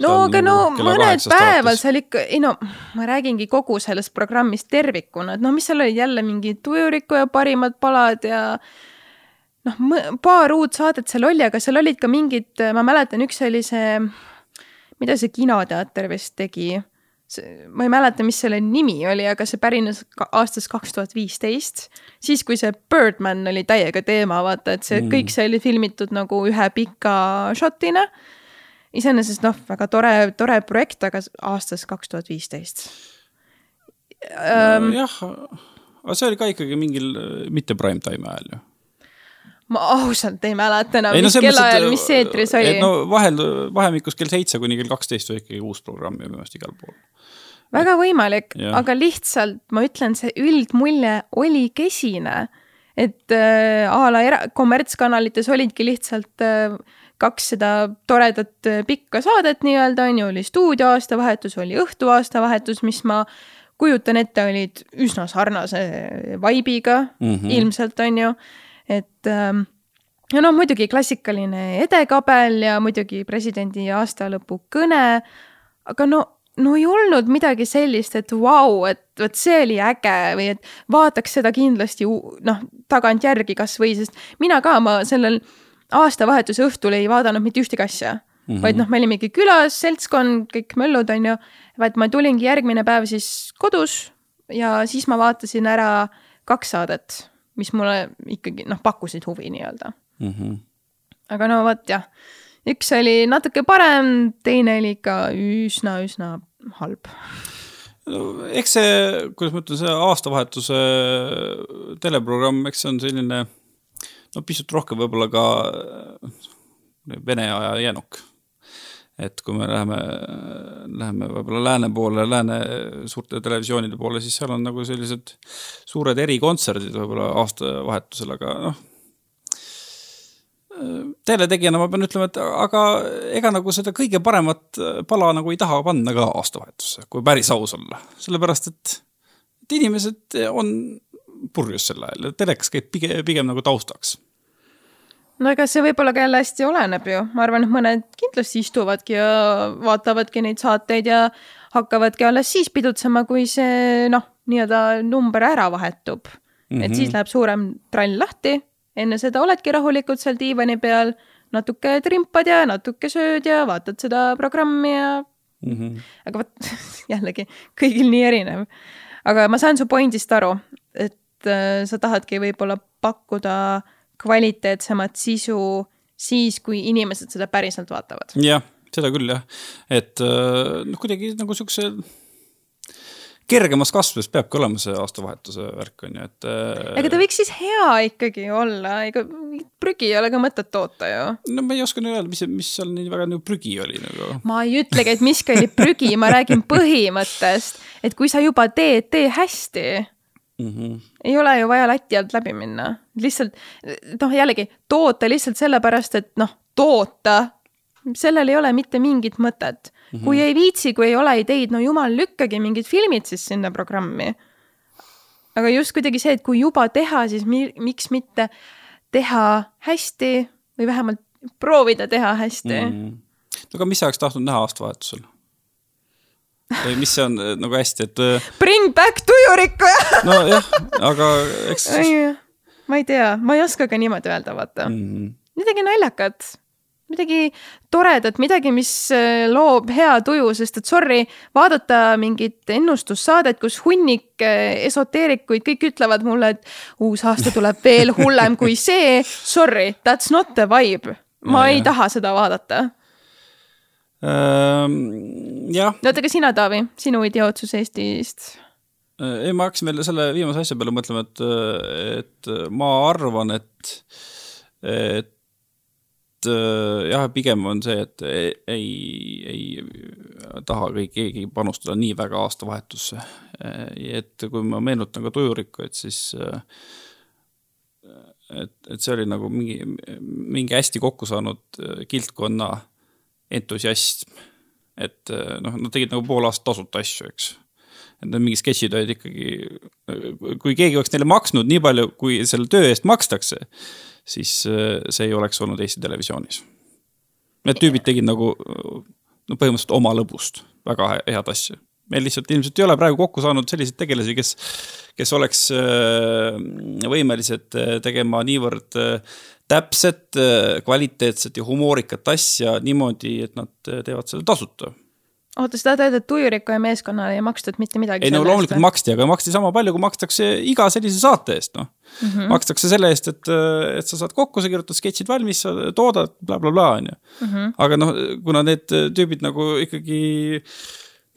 No aga no mõned päeval seal ikka, ei no ma räägingi kogu sellest programmist tervikuna, et no mis seal olid jälle mingi Tujuriku ja parimad palad ja noh, paar uut saadet seal oli, aga seal olid ka mingid, ma mäletan, üks oli see, mida see kinoteater vist tegi ma ei mäleta, mis selle nimi oli, aga see pärines aastast kaks tuhat viisteist. siis, kui see Birdman oli täiega teema, vaata, et see mm. kõik see oli filmitud nagu ühe pika šotina. Iseenesest noh, väga tore, tore projekt, aga aastast kaks tuhat viisteist. jah, aga see oli ka ikkagi mingil mitte prime time ajal ju ma ausalt ei mäleta enam, mis no, kellaajal, mis eetris oli. no vahel, vahemikus kell seitse kuni kell kaksteist oli ikkagi uus programm minu meelest igal pool väga võimalik, aga lihtsalt ma ütlen, see üldmulje oli kesine. et äh, a la era-, kommertskanalites olidki lihtsalt äh, kaks seda toredat äh, pikka saadet nii-öelda, on ju, oli stuudio aastavahetus, oli õhtu aastavahetus, mis ma kujutan ette, olid üsna sarnase vibe'iga mm -hmm. ilmselt, on ju, et ähm, ja no muidugi klassikaline edekabel ja muidugi presidendi aastalõpu kõne, aga no no ei olnud midagi sellist, et vau wow,, et vot see oli äge või et vaataks seda kindlasti noh, tagantjärgi kasvõi, sest mina ka, ma sellel aastavahetuse õhtul ei vaadanud mitte ühtegi asja mm. -hmm. vaid noh, me olimegi külas, seltskond, kõik möllud, on ju. vaid ma tulingi järgmine päev siis kodus ja siis ma vaatasin ära kaks saadet, mis mulle ikkagi noh, pakkusid huvi nii-öelda mm. -hmm. aga no vot jah üks oli natuke parem, teine oli ikka üsna-üsna halb no eks see, kuidas ma ütlen, see aastavahetuse teleprogramm, eks see on selline no pisut rohkem võib-olla ka Vene aja jäänuk. et kui me läheme, läheme võib-olla lääne poole, lääne suurte televisioonide poole, siis seal on nagu sellised suured erikontserdid võib-olla aastavahetusel, aga noh teletegijana ma pean ütlema, et aga ega nagu seda kõige paremat pala nagu ei taha panna ka aastavahetusse, kui päris aus olla. sellepärast, et, et inimesed on purjus sel ajal ja telekas käib pigem, pigem nagu taustaks. no ega see võib-olla ka jälle hästi oleneb ju, ma arvan, et mõned kindlasti istuvadki ja vaatavadki neid saateid ja hakkavadki alles siis pidutsema, kui see noh, nii-öelda number ära vahetub mm. -hmm. et siis mhm. läheb suurem trall lahti enne seda oledki rahulikult seal diivani peal, natuke trimpad ja natuke sööd ja vaatad seda programmi ja mm. -hmm. aga vot jällegi kõigil nii erinev. aga ma saan su pointist aru, sa tahadki võib-olla pakkuda kvaliteetsemat sisu siis, kui inimesed seda päriselt vaatavad. jah, seda küll jah, et äh, noh, kuidagi nagu siukse kergemas kasvuses peabki olema see aastavahetuse värk on ju, et. Äh, ega ta võiks siis hea ikkagi olla, ega prügi ei ole ka mõtet toota ju. no ma ei oska nüüd öelda, mis, mis seal nii väga nagu prügi oli nagu. ma ei ütlegi, et miski oli prügi, ma räägin põhimõttest, et kui sa juba teed, tee hästi mm. -hmm. ei ole ju vaja lati alt läbi minna, lihtsalt noh, jällegi toota lihtsalt sellepärast, et noh, toota sellel ei ole mitte mingit mõtet mm. -hmm. kui ei viitsi, kui ei ole ideid, no jumal, lükkagi mingid filmid siis sinna programmi. aga just kuidagi see, et kui juba teha, siis mi miks mitte teha hästi või vähemalt proovida teha hästi mm. -hmm. no aga mis sa oleks tahtnud näha aastavahetusel? Või mis see on äh, nagu hästi, et. Äh, Bring back tujurikku nojah, aga eks. ma ei tea, ma ei oska ka niimoodi öelda, vaata mm. -hmm. midagi naljakat midagi toredat, midagi, mis äh, loob hea tuju, sest et sorry, vaadata mingit ennustussaadet, kus hunnik esoteerikuid kõik ütlevad mulle, et uus aasta tuleb veel hullem kui see. Sorry, that's not the vibe. ma ja, ei ja. taha seda vaadata. Jah. no oota, aga sina, Taavi, sinu idiootsus Eestist? Äh, ei, ma hakkasin veel selle viimase asja peale mõtlema, et, et ma arvan, et, et Äh, jah, pigem on see, et ei, ei taha kõik keegi panustada nii väga aastavahetusse. et kui ma meenutan ka tujurikku, et siis äh, et, et see oli nagu mingi, mingi hästi kokku saanud kildkonna entusiasm. et noh, nad tegid nagu pool aastat tasuta asju, eks et need mingid sketšid olid ikkagi, kui keegi oleks neile maksnud nii palju, kui selle töö eest makstakse, siis see ei oleks olnud Eesti Televisioonis. Need tüübid tegid nagu no põhimõtteliselt oma lõbust väga head asja. meil lihtsalt ilmselt ei ole praegu kokku saanud selliseid tegelasi, kes, kes oleks võimelised tegema niivõrd täpset, kvaliteetset ja humoorikat asja niimoodi, et nad teevad seda tasuta oota, sa tahad öelda, et Tujuriku ja meeskonnale ei makstud mitte midagi? ei no loomulikult maksti, aga maksti sama palju, kui makstakse iga sellise saate eest, noh mm -hmm.. makstakse selle eest, et, et sa saad kokku, sa kirjutad sketšid valmis, sa toodad blablabla bla, bla, on ju. Mhm. aga noh, kuna need tüübid nagu ikkagi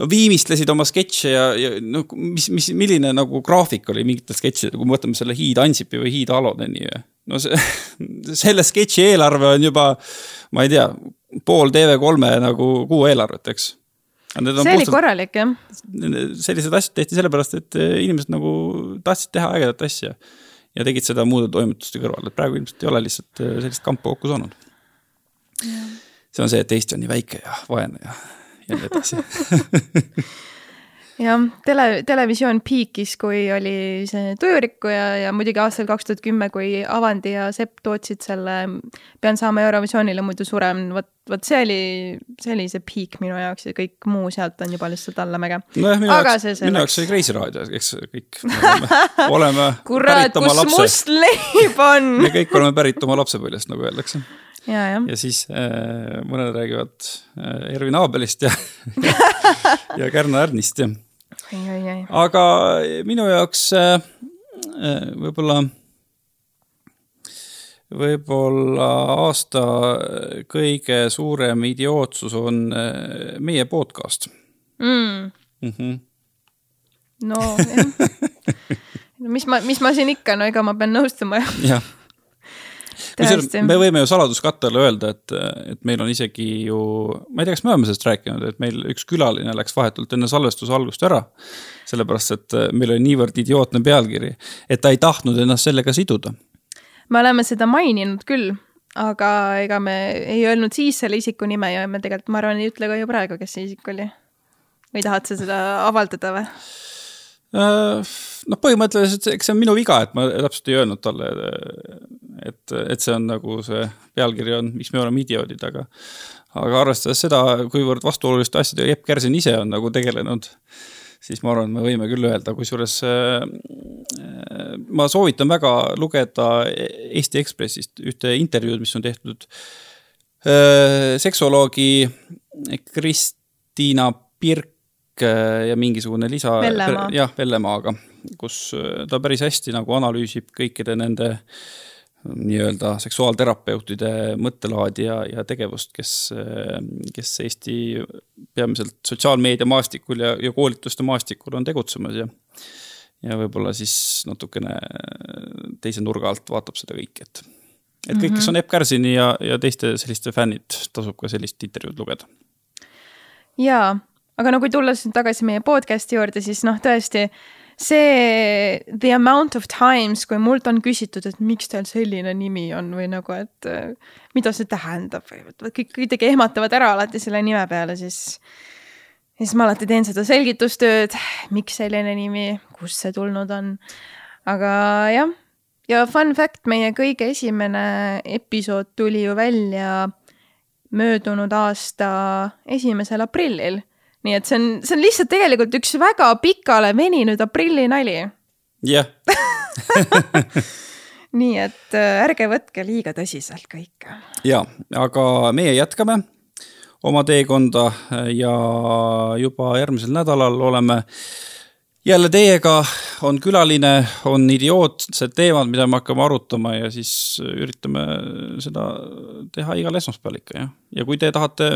no viimistlesid oma sketše ja, ja noh, mis, mis, milline nagu graafik oli mingitel sketšidel, kui me võtame selle Hiid Ansipi või Hiid Alodeni. no see, selle sketši eelarve on juba, ma ei tea, pool TV3-e nagu kuu eelarvet, eks see puhtalt, oli korralik, jah. sellised asjad tehti sellepärast, et eh, inimesed nagu tahtsid teha ägedat asja ja tegid seda muude toimetuste kõrval, et praegu ilmselt ei ole lihtsalt eh, sellist kampa kokku saanud. see on see, et Eesti on nii väike ja vaene ja, ja nii edasi jah, tele, televisioon piikis, kui oli see Tujurikku ja, ja muidugi aastal kaks tuhat kümme, kui Avandi ja Sepp tootsid selle Pean saama Eurovisioonile, muidu suren, vot, vot see oli, see oli see piik minu jaoks ja kõik muu sealt on juba lihtsalt allamäge. nojah, minu jaoks, minu jaoks oli Kreisi raadio, eks kõik oleme, oleme kurat, kus lapse. must leib on me kõik oleme pärit oma lapsepõlvest, nagu öeldakse ja, ja. ja siis äh, mõned räägivad äh, Ervin Abelist ja ja Kärno Ärnist ja. aga minu jaoks äh, äh, võib-olla, võib-olla aasta kõige suurem idiootsus on äh, meie podcast mm.. Mm -hmm. no jah no mis ma, mis ma siin ikka, no ega ma pean nõustuma jah me võime ju saladuskattele öelda, et, et meil on isegi ju, ma ei tea, kas me oleme sellest rääkinud, et meil üks külaline läks vahetult enne salvestuse algust ära. sellepärast, et meil oli niivõrd idiootne pealkiri, et ta ei tahtnud ennast sellega siduda. me oleme seda maininud küll, aga ega me ei öelnud siis selle isiku nime ja me tegelikult, ma arvan, ei ütle ka ju praegu, kes see isik oli. või tahad sa seda avaldada või? Äh, noh, põhimõtteliselt eks see on minu viga, et ma täpselt ei öelnud talle, et, et see on nagu see pealkiri on, miks me oleme idioodid, aga aga arvestades seda, kuivõrd vastuoluliste asjadega Epp Kärsin ise on nagu tegelenud, siis ma arvan, me võime küll öelda, kusjuures äh, ma soovitan väga lugeda Eesti Ekspressist ühte intervjuud, mis on tehtud äh, seksoloogi Kristiina Pirk Äh, ja mingisugune lisa, jah, Vellemaaga, kus äh, ta päris hästi nagu analüüsib kõikide nende nii-öelda seksuaalterapeutide mõttelaadi ja, ja tegevust, kes, kes Eesti peamiselt sotsiaalmeedia maastikul ja, ja koolituste maastikul on tegutsemas ja ja võib-olla siis natukene teise nurga alt vaatab seda kõike, et et kõik, kes mhm. on Epp Kärsini ja, ja teiste selliste fännid, tasub ka sellist intervjuud lugeda. jaa aga no kui tulla siis tagasi meie podcast'i juurde, siis noh, tõesti see the amount of times, kui mult on küsitud, et miks teil selline nimi on või nagu, et äh, mida see tähendab või kõik kuidagi ehmatavad ära alati selle nime peale, siis siis ma alati teen seda selgitustööd, miks selline nimi, kust see tulnud on. aga jah, ja fun fact, meie kõige esimene episood tuli ju välja möödunud aasta esimesel aprillil nii et see on, see on lihtsalt tegelikult üks väga pikale veninud aprillinali. jah nii et äh, ärge võtke liiga tõsiselt kõike. ja, aga meie jätkame oma teekonda ja juba järgmisel nädalal oleme jälle teiega, on külaline, on idiootsed teemad, mida me hakkame arutama ja siis üritame seda teha igal esmaspäeval ikka, jah. ja kui te tahate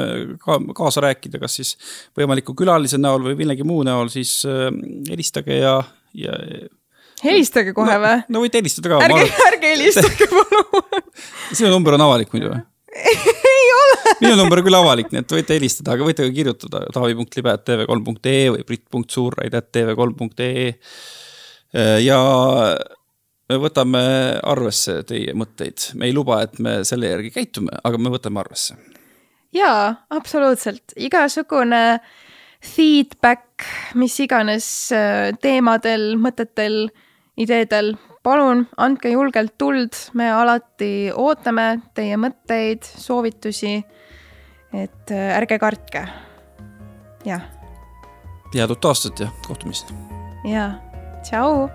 ka kaasa rääkida, kas siis võimaliku külalise näol või millegi muu näol, siis äh, helistage ja, ja helistage kohe no, või? no võite helistada ka. ärge, ärge helistage palun sinu number on avalik muidu või? ole. minu number on küll avalik, nii et võite helistada, aga võite ka kirjutada taavi.libe.tv3.ee või brit.suurraid.tv3.ee. ja me võtame arvesse teie mõtteid, me ei luba, et me selle järgi käitume, aga me võtame arvesse. jaa, absoluutselt, igasugune feedback, mis iganes äh, teemadel, mõtetel, ideedel, palun andke julgelt tuld, me alati ootame teie mõtteid, soovitusi. et äh, ärge kartke. jah. head uut aastat ja kohtumist. ja, tšau